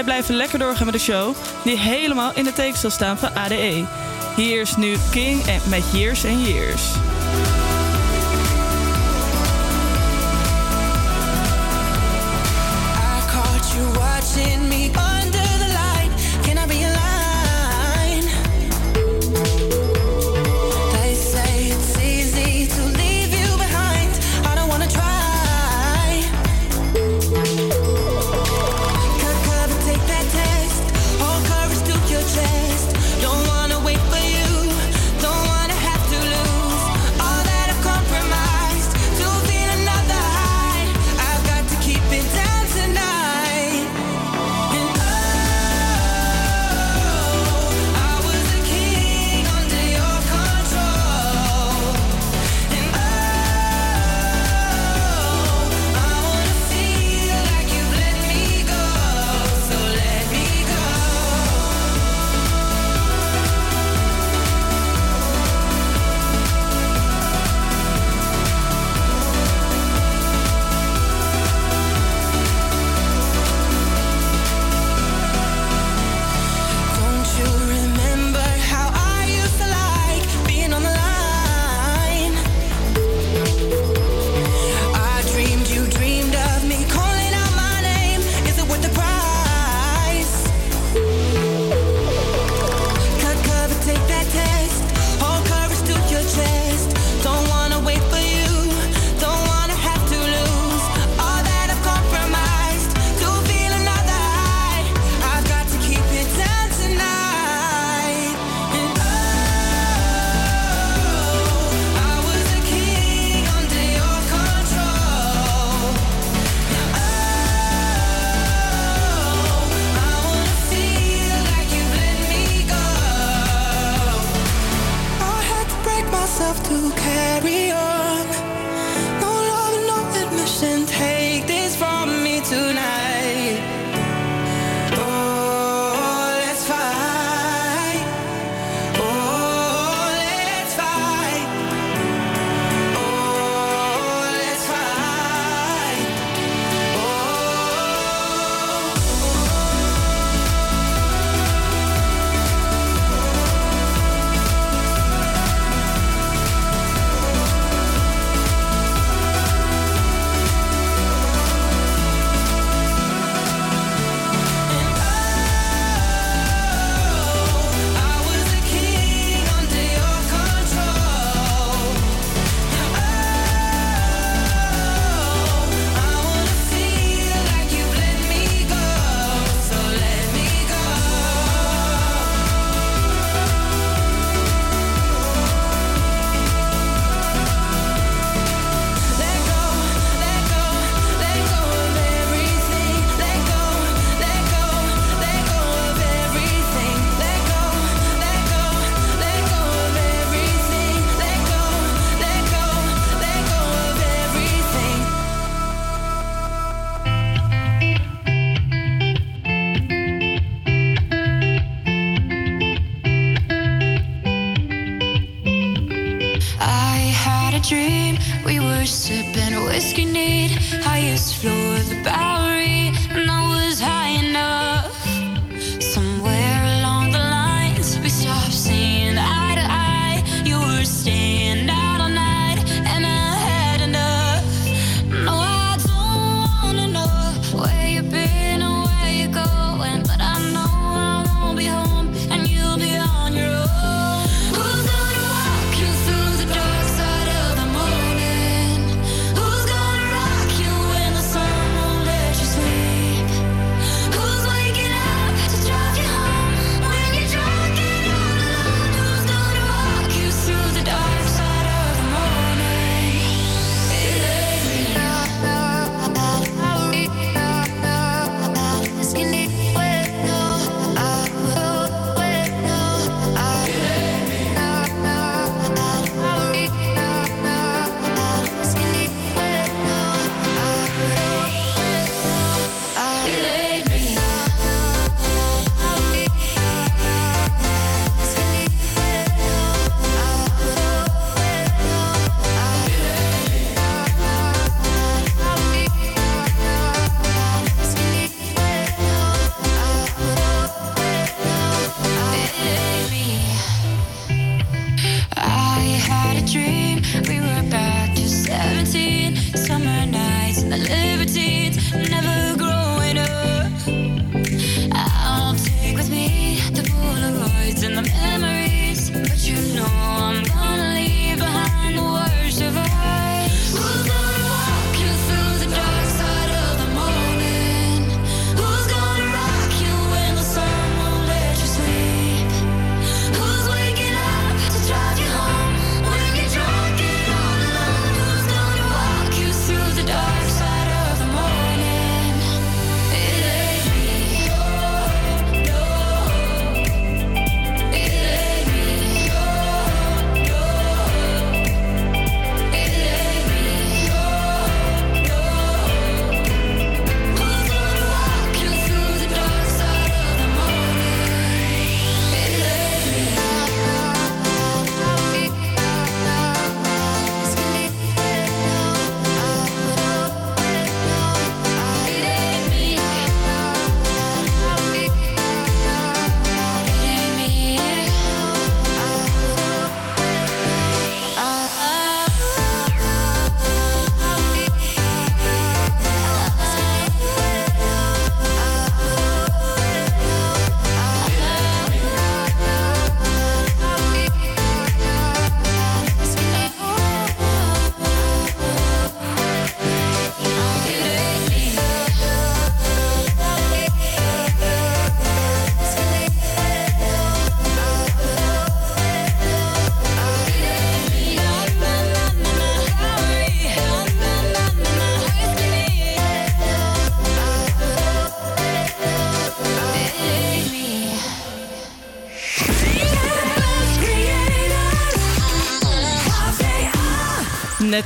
Wij blijven lekker doorgaan met de show die helemaal in de teken zal staan van ADE. Hier is nu King met Years and Years.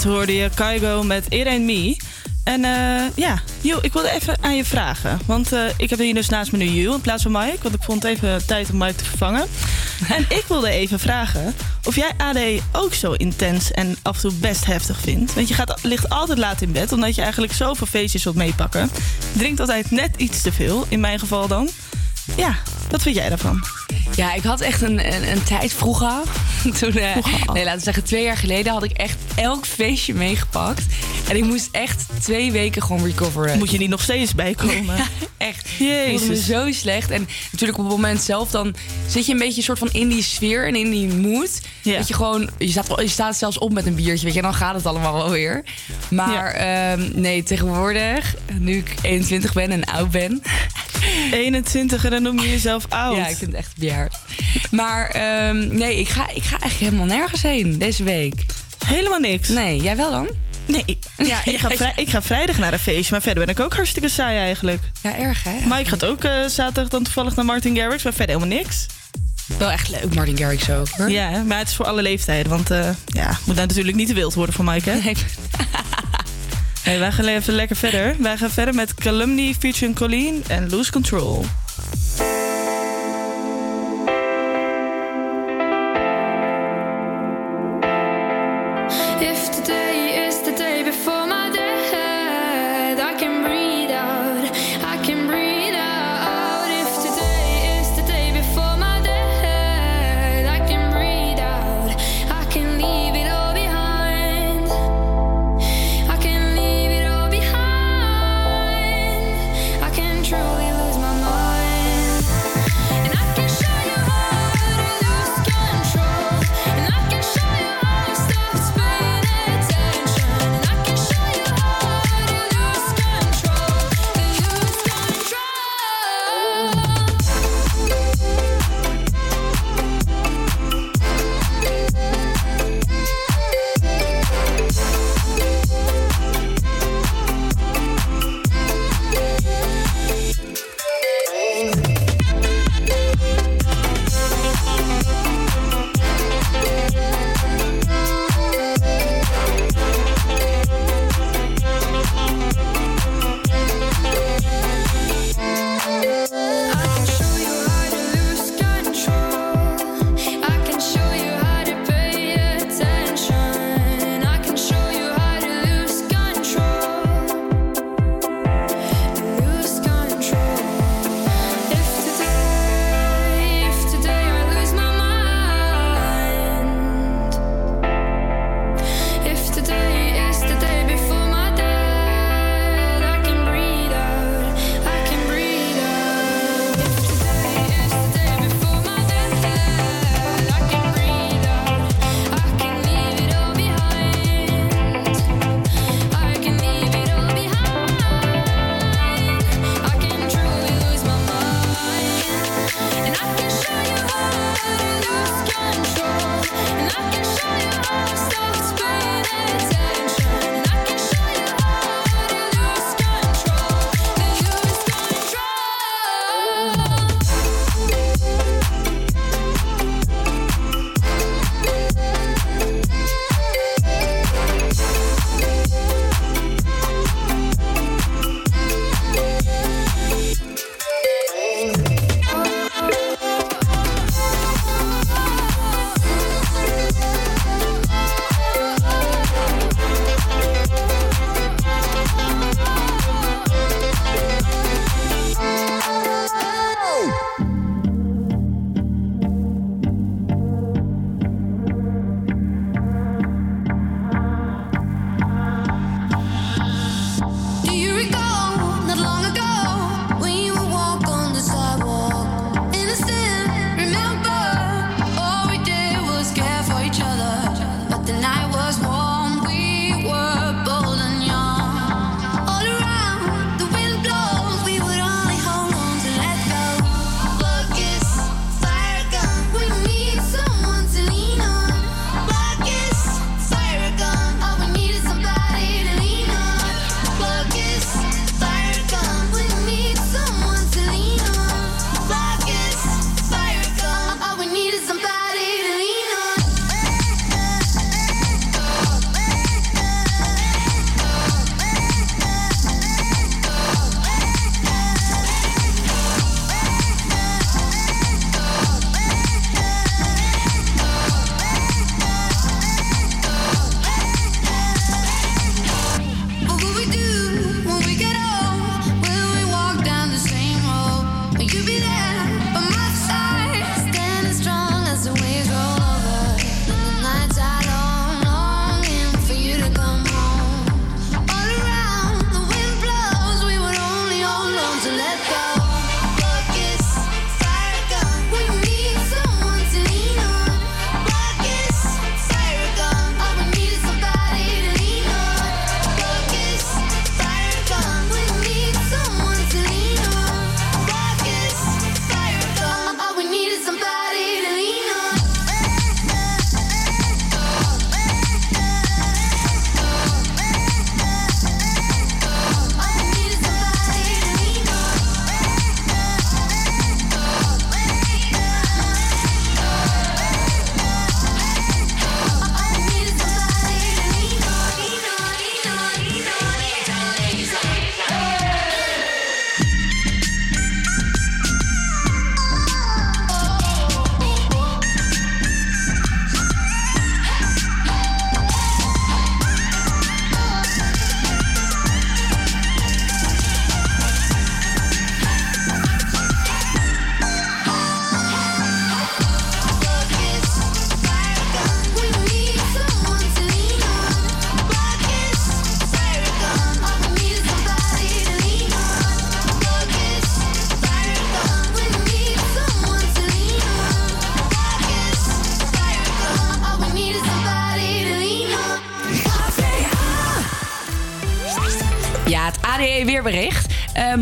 Net hoorde je Kaigo met It Ain't Me. En eh, ja, Jo, ik wilde even aan je vragen. Want eh, ik heb hier dus naast me nu Ju in plaats van Mike. Want ik vond het even tijd om Mike te vervangen. en ik wilde even vragen of jij AD ook zo intens en af en toe best heftig vindt. Want je gaat, ligt altijd laat in bed, omdat je eigenlijk zoveel feestjes wilt meepakken. Drinkt altijd net iets te veel, in mijn geval dan. Ja, wat vind jij daarvan? Ja, ik had echt een, een, een tijd vroeger. Toen, eh, nee, laten we zeggen, twee jaar geleden had ik echt elk feestje meegepakt. En ik moest echt twee weken gewoon recoveren. Moet je niet nog steeds bijkomen? Echt. Ik voelde me zo slecht. En natuurlijk op het moment zelf, dan zit je een beetje soort van in die sfeer en in die mood. Dat je gewoon, je staat, je staat zelfs op met een biertje, weet je, en dan gaat het allemaal wel weer. Maar ehm, nee, tegenwoordig, nu ik 21 ben en oud ben. 21 en dan noem je jezelf oud. Ja, ik vind het echt bejaard. Maar ehm, nee, ik ga, ik ga eigenlijk helemaal nergens heen deze week. Helemaal niks? Nee, jij wel dan? Nee, ja, ik, ga vrij- ik ga vrijdag naar een feestje, maar verder ben ik ook hartstikke saai eigenlijk. Ja, erg hè? Maar ik ga ook eh, zaterdag dan toevallig naar Martin Garrix, maar verder helemaal niks. Wel echt leuk, Martin Garrix ook. Hoor. Ja, maar het is voor alle leeftijden, want eh ja, moet nou natuurlijk niet te wild worden voor Mike, hè? Nee. hey, wij gaan even lekker verder. Wij gaan verder met Calumny featuring Colleen en Lose Control.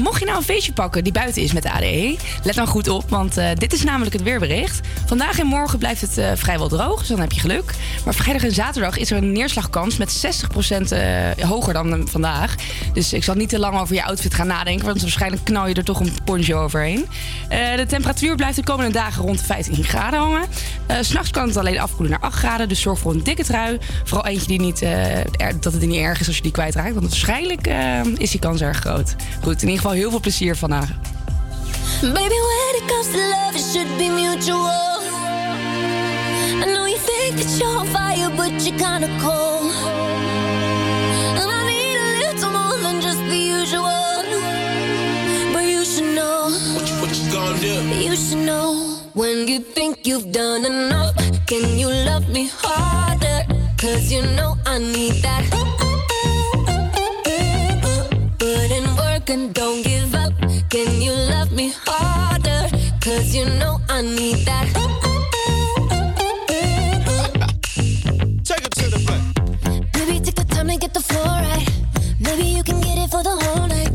Mocht je nou een feestje pakken die buiten is met de ADE, let dan goed op, want eh, dit is namelijk het weerbericht. Vandaag en morgen blijft het eh, vrijwel droog, dus dan heb je geluk. Maar vrijdag en zaterdag is er een neerslagkans met 60% eh, hoger dan eh, vandaag. Dus ik zal niet te lang over je outfit gaan nadenken, want waarschijnlijk knal je er toch een poncho overheen. De temperatuur blijft de komende dagen rond de 15 graden hangen. S'nachts kan het alleen afkoelen naar 8 graden, dus zorg voor een dikke trui. Vooral eentje die niet, dat het niet erg is als je die kwijtraakt, want waarschijnlijk is die kans erg groot. Goed, in ieder geval heel veel plezier vandaag. Baby, when it comes to love, it should be mutual. I know you think that you're on fire, but you're kinda cold. And I need a little more than just the usual. But you should know. What you, what you gonna do? You should know. When you think you've done enough, can you love me harder? Cause you know I need that. Put in work and don't give up. Can you love me harder? Cause you know I need that. Take it to the back. Maybe take the time to get the floor right. Maybe you can get it for the whole night.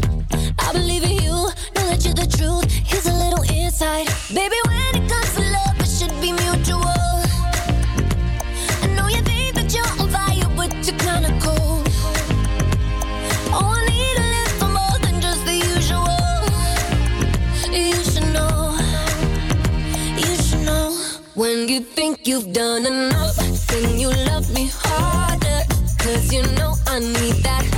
I believe in you, know that you're the truth. Here's a little insight. Baby, when you think you've done enough, can you love me harder? Cause you know I need that.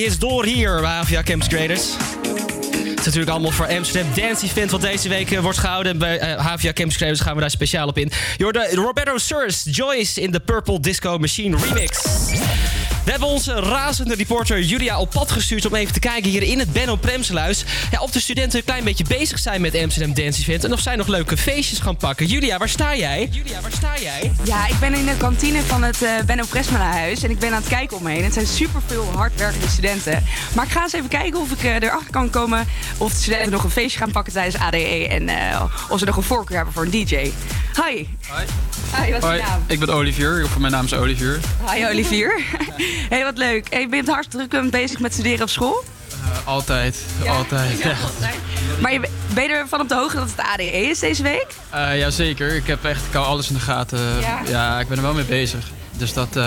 Hits door hier bij Havia Campus Creators. Het is natuurlijk allemaal voor Amsterdam Dance Event... wat deze week eh, wordt gehouden. Bij eh, Havia Campus Creators gaan we daar speciaal op in. Je hoorde Roberto Surs, Joyce in de Purple Disco Machine remix. We hebben onze razende reporter Julia op pad gestuurd... om even te kijken hier in het Benno Premseluis... Ja, of de studenten een klein beetje bezig zijn met Amsterdam Dance Event... en of zij nog leuke feestjes gaan pakken. Julia, waar sta jij? Julia, waar sta jij? Ja, ik ben in de kantine van het eh, Benno Presmana-huis en ik ben aan het kijken om me heen. Het zijn superveel hardwerkende studenten. Maar ik ga eens even kijken of ik eh, erachter kan komen of de studenten nog een feestje gaan pakken tijdens ADE en eh, of ze nog een voorkeur hebben voor een DJ. Hi. Hi. Hi, wat is Hoi, je naam? ik ben Olivier. Of mijn naam is Olivier. Hi Olivier. hey, wat leuk. Hey, ben je hartstikke druk bezig met studeren op school? Altijd, altijd. Ja. Maar je, ben je ervan op de hoogte dat het ADE is deze week? Eh, jazeker, ik heb echt ik hou alles in de gaten. Ja? Ja, ik ben er wel mee bezig. Dus dat, eh,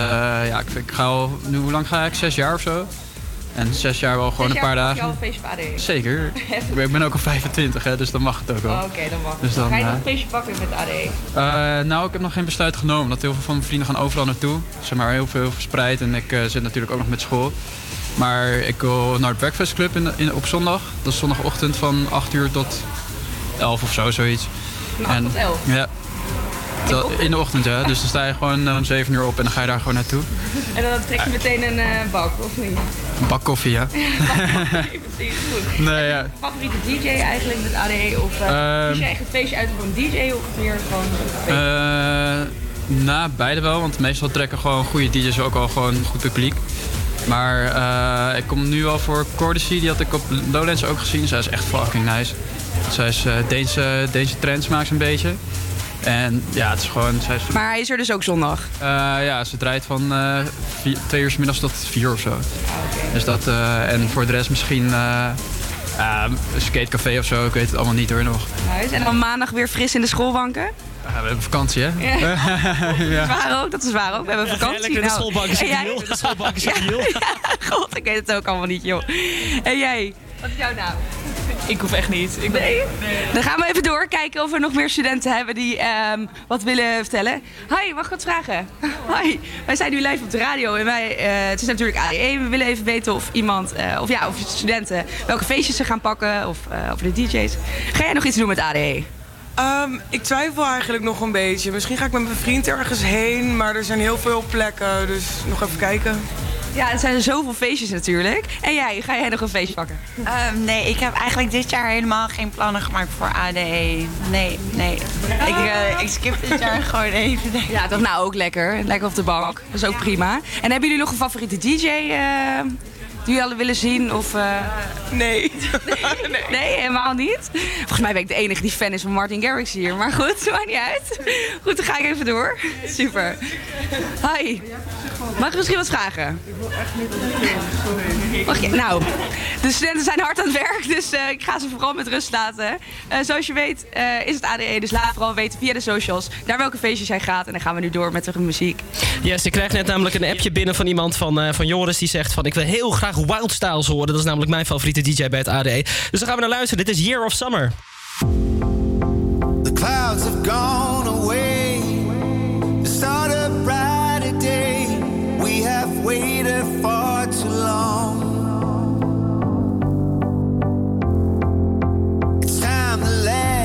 ja, ik, ik ga al, nu, hoe lang ga ik? Zes jaar of zo? En zes jaar wel gewoon Zes een paar mag je al dagen. een feestje op ADE? Zeker. ik, ben, ook al 25, hè, dus dan mag het ook wel. Oh, Oké, dan mag Dus dan, Ga je nog eh, een feestje pakken met ADE? Nou, ik heb nog geen besluit genomen. Dat heel veel van mijn vrienden gaan overal naartoe. Zeg maar heel veel verspreid. En ik zit natuurlijk ook nog met school. Maar ik wil naar het Breakfast Club in, in, op zondag. Dat is zondagochtend van 8 uur tot 11 of zo, zoiets. Van 8 tot 11? Ja. Dat- In de ochtend, ja. Dus dan sta je gewoon eh, om 7 uur op en dan ga je daar gewoon naartoe. En dan trek je meteen een eh, bak, of niet? Een bak koffie, ja. Precies, goed. Nee, ja. Favoriete DJ eigenlijk met ADE? Of eh Ehm. kies je echt het feestje uit voor een DJ of meer gewoon een? Eh, na beide wel, want meestal trekken gewoon goede DJ's ook al gewoon goed publiek. Maar eh, ik kom nu wel voor Cordacy, die had ik op Lowlands ook gezien. Zij is echt fucking nice. Zij is eh Deense, Deense trends maakt ze een beetje. En ja, het is gewoon... Zij is, Maar hij is er dus ook zondag? Eh, ja, ze draait van vier- twee uur 's middags tot vier of zo. Dus dat, en voor de rest misschien skatecafé of zo, ik weet het allemaal niet hoor nog. Nice. En dan maandag weer fris in de schoolbanken? Ja, we hebben vakantie, hè? Ja. Ja. Dat is waar ook, dat is waar ook. We hebben vakantie. lekker de nou. schoolbank is jij? deal. De schoolbank is deal. Ja, god, ik weet het ook allemaal niet, joh. En jij? Wat is jouw naam? Ik hoef echt niet. Ik ben... Nee? Dan gaan we even door, kijken of we nog meer studenten hebben die ehm, wat willen vertellen. Hi, mag ik wat vragen? Hi, wij zijn nu live op de radio en wij, eh, het is natuurlijk ADE. We willen even weten of iemand, eh, of ja, of studenten, welke feestjes ze gaan pakken of eh, over de DJ's. Ga jij nog iets doen met ADE? Ehm, ik twijfel eigenlijk nog een beetje. Misschien ga ik met mijn vriend ergens heen, maar er zijn heel veel plekken, dus nog even kijken. Ja, er zijn zoveel feestjes natuurlijk. En jij, ga jij nog een feestje pakken? Ehm, nee, ik heb eigenlijk dit jaar helemaal geen plannen gemaakt voor ADE. Nee, nee. Ik, eh, ik skip dit jaar gewoon even. Ja, toch nou ook lekker. Lekker op de bank. Dat is ook prima. En hebben jullie nog een favoriete DJ eh, die jullie willen zien? Of, eh? Nee. nee. Nee, helemaal niet. Volgens mij ben ik de enige die fan is van Martin Garrix hier. Maar goed, maakt niet uit. Goed, dan ga ik even door. Super. Hi. Mag ik misschien wat vragen? Mag je? Nou, de studenten zijn hard aan het werk, dus eh, ik ga ze vooral met rust laten. Eh, zoals je weet eh, is het ADE, dus laat vooral weten via de socials naar welke feestjes jij gaat. En dan gaan we nu door met de muziek. Yes, ik krijg net namelijk een appje binnen van iemand van, eh, van Joris die zegt van ik wil heel graag Wild Styles horen. Dat is namelijk mijn favoriete DJ bij het ADE. Dus dan gaan we naar luisteren. Dit is Year of Summer. The clouds have gone away. The start of brighter day. We have waited far too long. It's time to let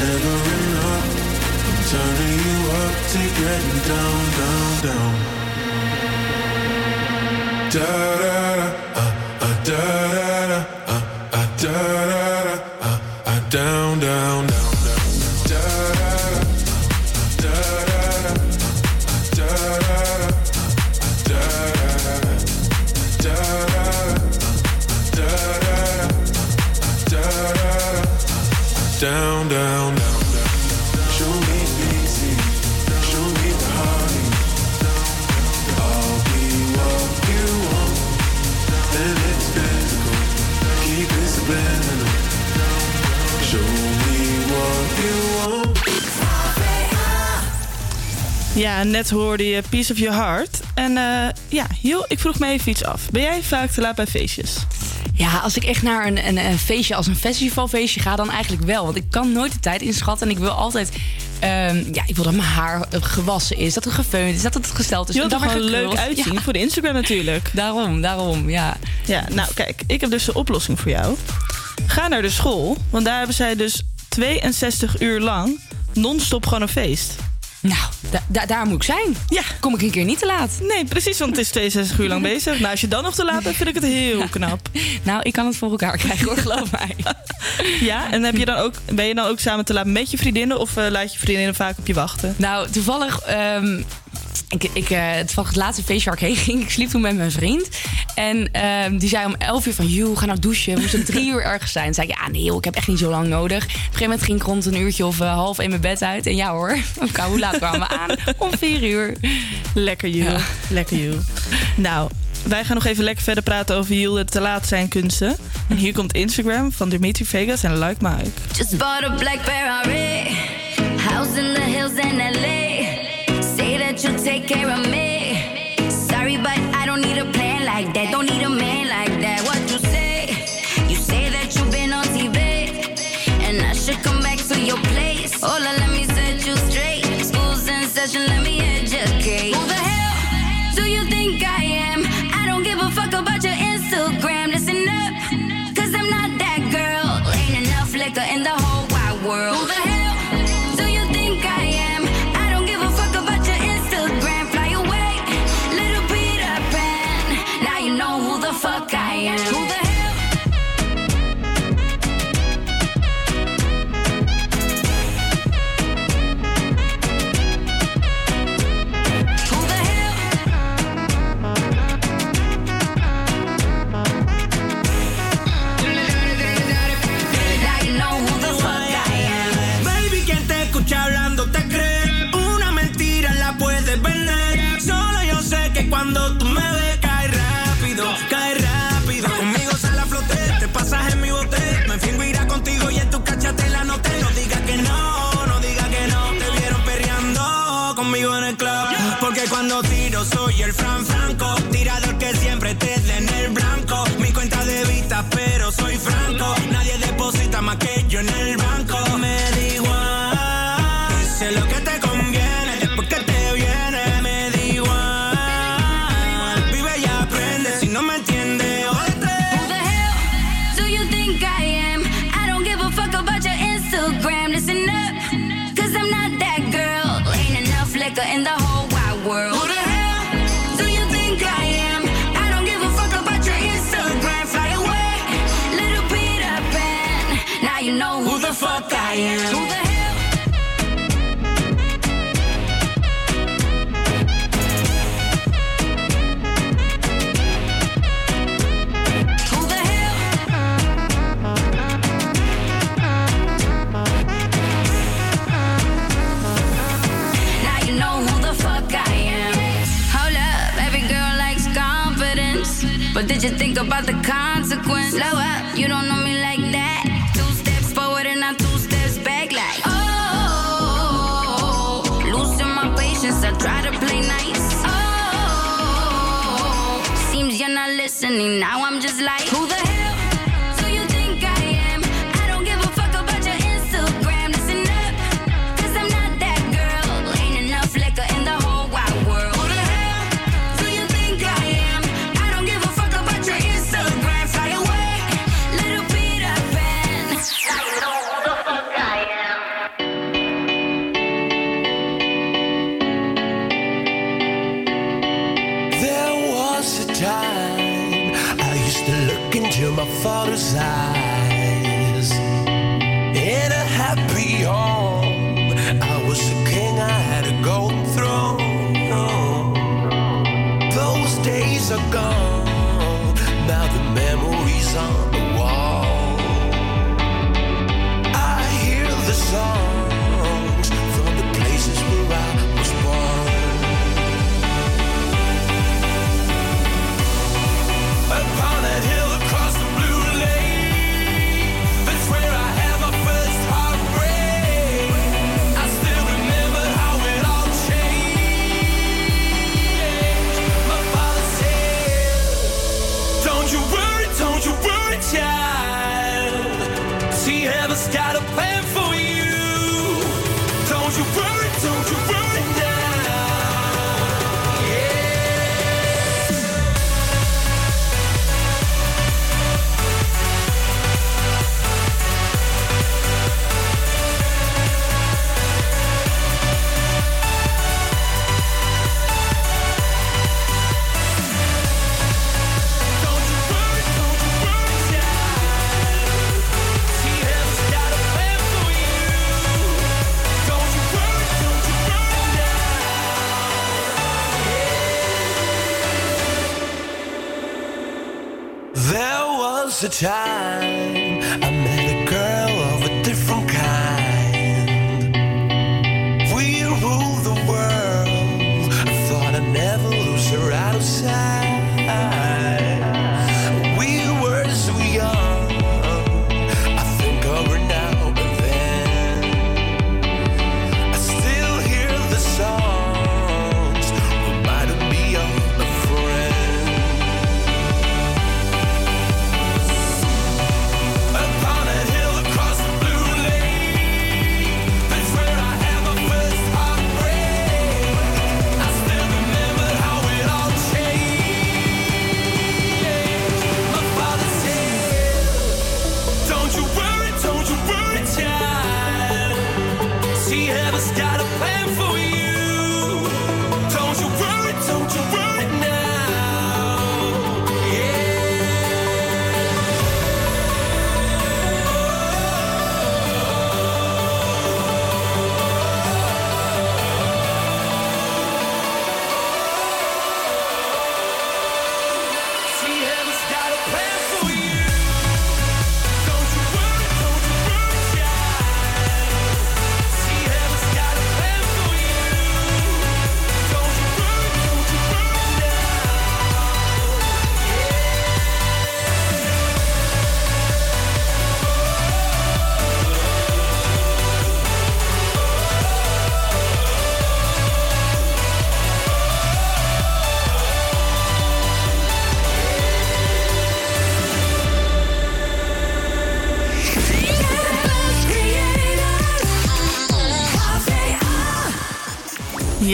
never enough. I'm turning you up to getting down, down, down. Da da da, uh, uh, da da da, uh, uh, da da da, uh, uh, down, down, Ja, net hoorde je Piece of Your Heart. En eh, ja, joh, ik vroeg me even iets af. Ben jij vaak te laat bij feestjes? Ja, als ik echt naar een, een, een feestje als een festivalfeestje ga, dan eigenlijk wel. Want ik kan nooit de tijd inschatten. En ik wil altijd. ehm, ja, ik wil dat mijn haar eh, gewassen is, dat het gefeund is, dat het gesteld is. Je wilt er gewoon leuk uitzien Ja. voor de Instagram natuurlijk. Daarom, daarom, ja. Ja, nou kijk, ik heb dus een oplossing voor jou. Ga naar de school, want daar hebben zij dus 62 uur lang non-stop gewoon een feest. Nou, da- da- daar moet ik zijn. Ja. Kom ik een keer niet te laat. Nee, precies, want het is 62 uur lang bezig. Nou, als je dan nog te laat bent, vind ik het heel knap. Nou, ik kan het voor elkaar krijgen hoor, geloof mij. Ja, en heb je dan ook, ben je dan ook samen te laat met je vriendinnen of eh, laat je vriendinnen vaak op je wachten? Nou, toevallig. ehm, ik, ik, eh, toevallig het laatste feestje waar ik heen ging. Ik sliep toen met mijn vriend. En ehm, die zei om 11 uur van... Joe, ga nou douchen. We moeten drie uur ergens zijn. Toen zei ik, ja nee joh, ik heb echt niet zo lang nodig. Op een gegeven moment ging ik rond een uurtje of eh, half in mijn bed uit. En ja hoor, hoe laat kwamen we aan? Om vier uur. Lekker Jules, lekker Jules. Nou, wij gaan nog even lekker verder praten over Jules te laat zijn kunsten. En hier komt Instagram van Dimitri Vegas en Like Mike. Just bought a black Ferrari. House in the hills in LA. You'll take care of me. Sorry, but I don't need a plan like that. Don't need a man Who the hell? Who the hell? Now you know who the fuck I am. Hold up, every girl likes confidence. But did you think about the consequence? Slow up, you don't know me just got a plan for you.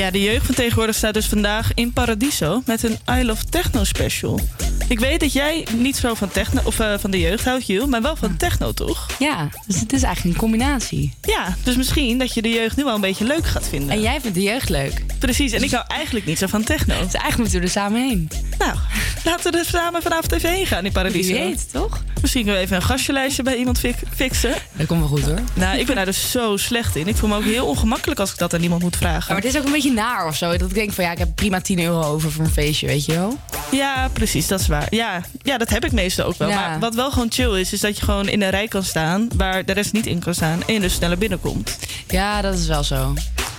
Ja, de jeugd van tegenwoordig staat dus vandaag in Paradiso met een I Love Techno special. Ik weet dat jij niet zo van, techno, of, eh, van de jeugd houdt, Jules, maar wel van techno, toch? Ja, dus het is eigenlijk een combinatie. Ja, dus misschien dat je de jeugd nu wel een beetje leuk gaat vinden. En jij vindt de jeugd leuk. Precies, en ik hou eigenlijk niet zo van techno. Dus eigenlijk moeten we er samen heen. Nou, laten we er samen vanavond even heen gaan in Paradiso. Wie weet, toch? Misschien kunnen we even een gastjelijstje bij iemand fixen. Dat komt wel goed hoor. Nou, ik ben daar dus zo slecht in. Ik voel me ook heel ongemakkelijk als ik dat aan iemand moet vragen. Ja, maar het is ook een beetje naar of zo. Dat ik denk van ja, ik heb prima 10 euro over voor een feestje, weet je wel. Ja, precies, dat is waar. Ja, ja dat heb ik meestal ook wel. Ja. Maar wat wel gewoon chill is, is dat je gewoon in een rij kan staan waar de rest niet in kan staan en je dus sneller binnenkomt. Ja, dat is wel zo.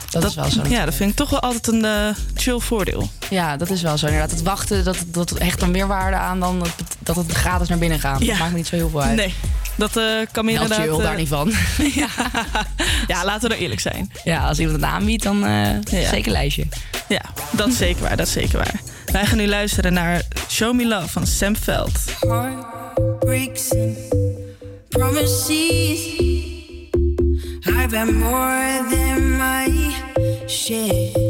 Dat, is wel zo. Ja, dat vind ik toch wel altijd een eh, chill voordeel. Ja, dat is wel zo. Inderdaad, het wachten, dat, dat hecht dan meer waarde aan dan dat, het- dat het gratis naar binnen gaat. Ja. Dat maakt me niet zo heel veel uit. Nee, dat eh, kan me Wel inderdaad... chill, eh, daar niet van. ja, laten we er eerlijk zijn. Ja, als iemand het aanbiedt, dan eh, zeker een lijstje. Ja, dat is zeker waar, dat is zeker waar. Wij gaan nu luisteren naar Show Me Love van Sam Veld. breaks and promises. I've had more than my shit.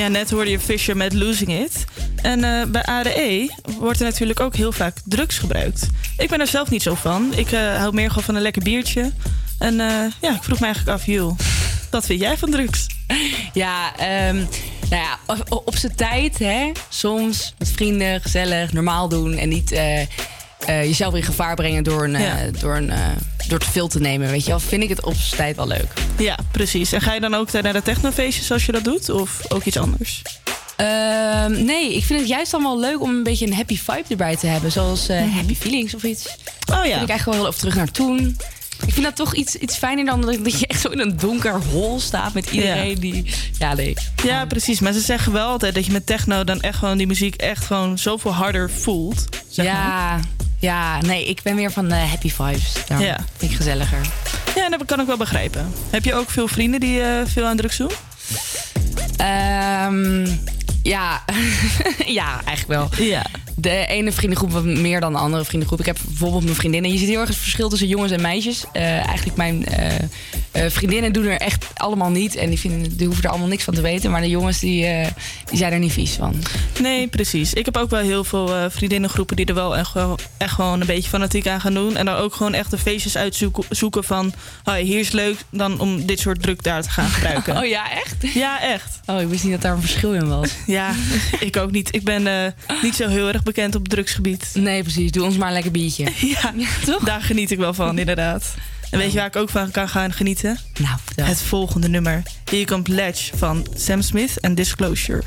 Ja, net hoorde je Fisher met Losing It. En eh, bij ADE wordt er natuurlijk ook heel vaak drugs gebruikt. Ik ben er zelf niet zo van. Ik eh, hou meer gewoon van een lekker biertje. En eh, ja, ik vroeg me eigenlijk af, joh, wat vind jij van drugs? Ja, ehm, nou ja, op, op zijn tijd, hè. Soms met vrienden, gezellig, normaal doen. En niet jezelf in gevaar brengen door, een, door, een, door te veel te nemen. Weet je wel, vind ik het op zijn tijd wel leuk. Ja, precies. En ga je dan ook naar de technofeestjes als je dat doet? Of ook iets anders? Ehm, nee, ik vind het juist dan wel leuk om een beetje een happy vibe erbij te hebben. Zoals eh, Happy Feelings of iets. Oh ja. Vind ik eigenlijk wel of terug naar toen. Ik vind dat toch iets, iets fijner dan dat, je echt zo in een donker hol staat met iedereen Ja. die... Ja, nee. Ja, precies. Maar ze zeggen wel altijd dat je met techno dan echt gewoon die muziek echt gewoon zoveel harder voelt. zeg maar. Ja, ja, nee, ik ben meer van de happy vibes. Daarom Ja. vind ik gezelliger. Ja, dat kan ik wel begrijpen. Heb je ook veel vrienden die eh, veel aan drugs doen? Ehm, ja. ja, eigenlijk wel. Ja. De ene vriendengroep wat meer dan de andere vriendengroep. Ik heb bijvoorbeeld mijn vriendinnen. Je ziet heel erg het verschil tussen jongens en meisjes. Eh, eigenlijk mijn eh, eh, vriendinnen doen er echt allemaal niet. En die, vinden, die hoeven er allemaal niks van te weten. Maar de jongens die, die zijn er niet vies van. Nee, precies. Ik heb ook wel heel veel vriendinnengroepen die er wel echt, wel echt gewoon een beetje fanatiek aan gaan doen. En dan ook gewoon echt de feestjes uitzoeken zoeken van... Hoi, hier is leuk dan om dit soort druk daar te gaan gebruiken. Oh ja, echt? Ja, echt. Oh, ik wist niet dat daar een verschil in was. Ja, ik ook niet. Ik ben niet zo heel erg bekend op drugsgebied. Nee, precies. Doe ons maar een lekker biertje. Ja, toch? daar geniet ik wel van, inderdaad. En weet je waar ik ook van kan gaan genieten? Nou, Het volgende nummer. Hier komt Ledge van Sam Smith en Disclosure.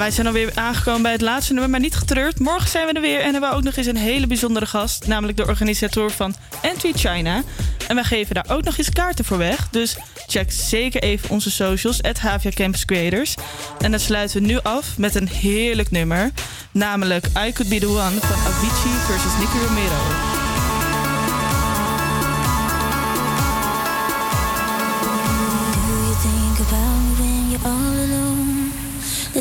Wij zijn alweer aangekomen bij het laatste nummer, maar niet getreurd. Morgen zijn we er weer en hebben we ook nog eens een hele bijzondere gast. Namelijk de organisator van Entry China. En wij geven daar ook nog eens kaarten voor weg. Dus check zeker even onze socials, at Havia Campus Creators. En dan sluiten we nu af met een heerlijk nummer. Namelijk I Could Be The One van Avicii versus Nicky Romero.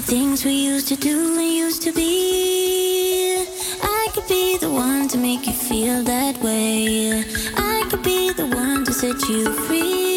Things we used to do and used to be. I could be the one to make you feel that way. I could be the one to set you free.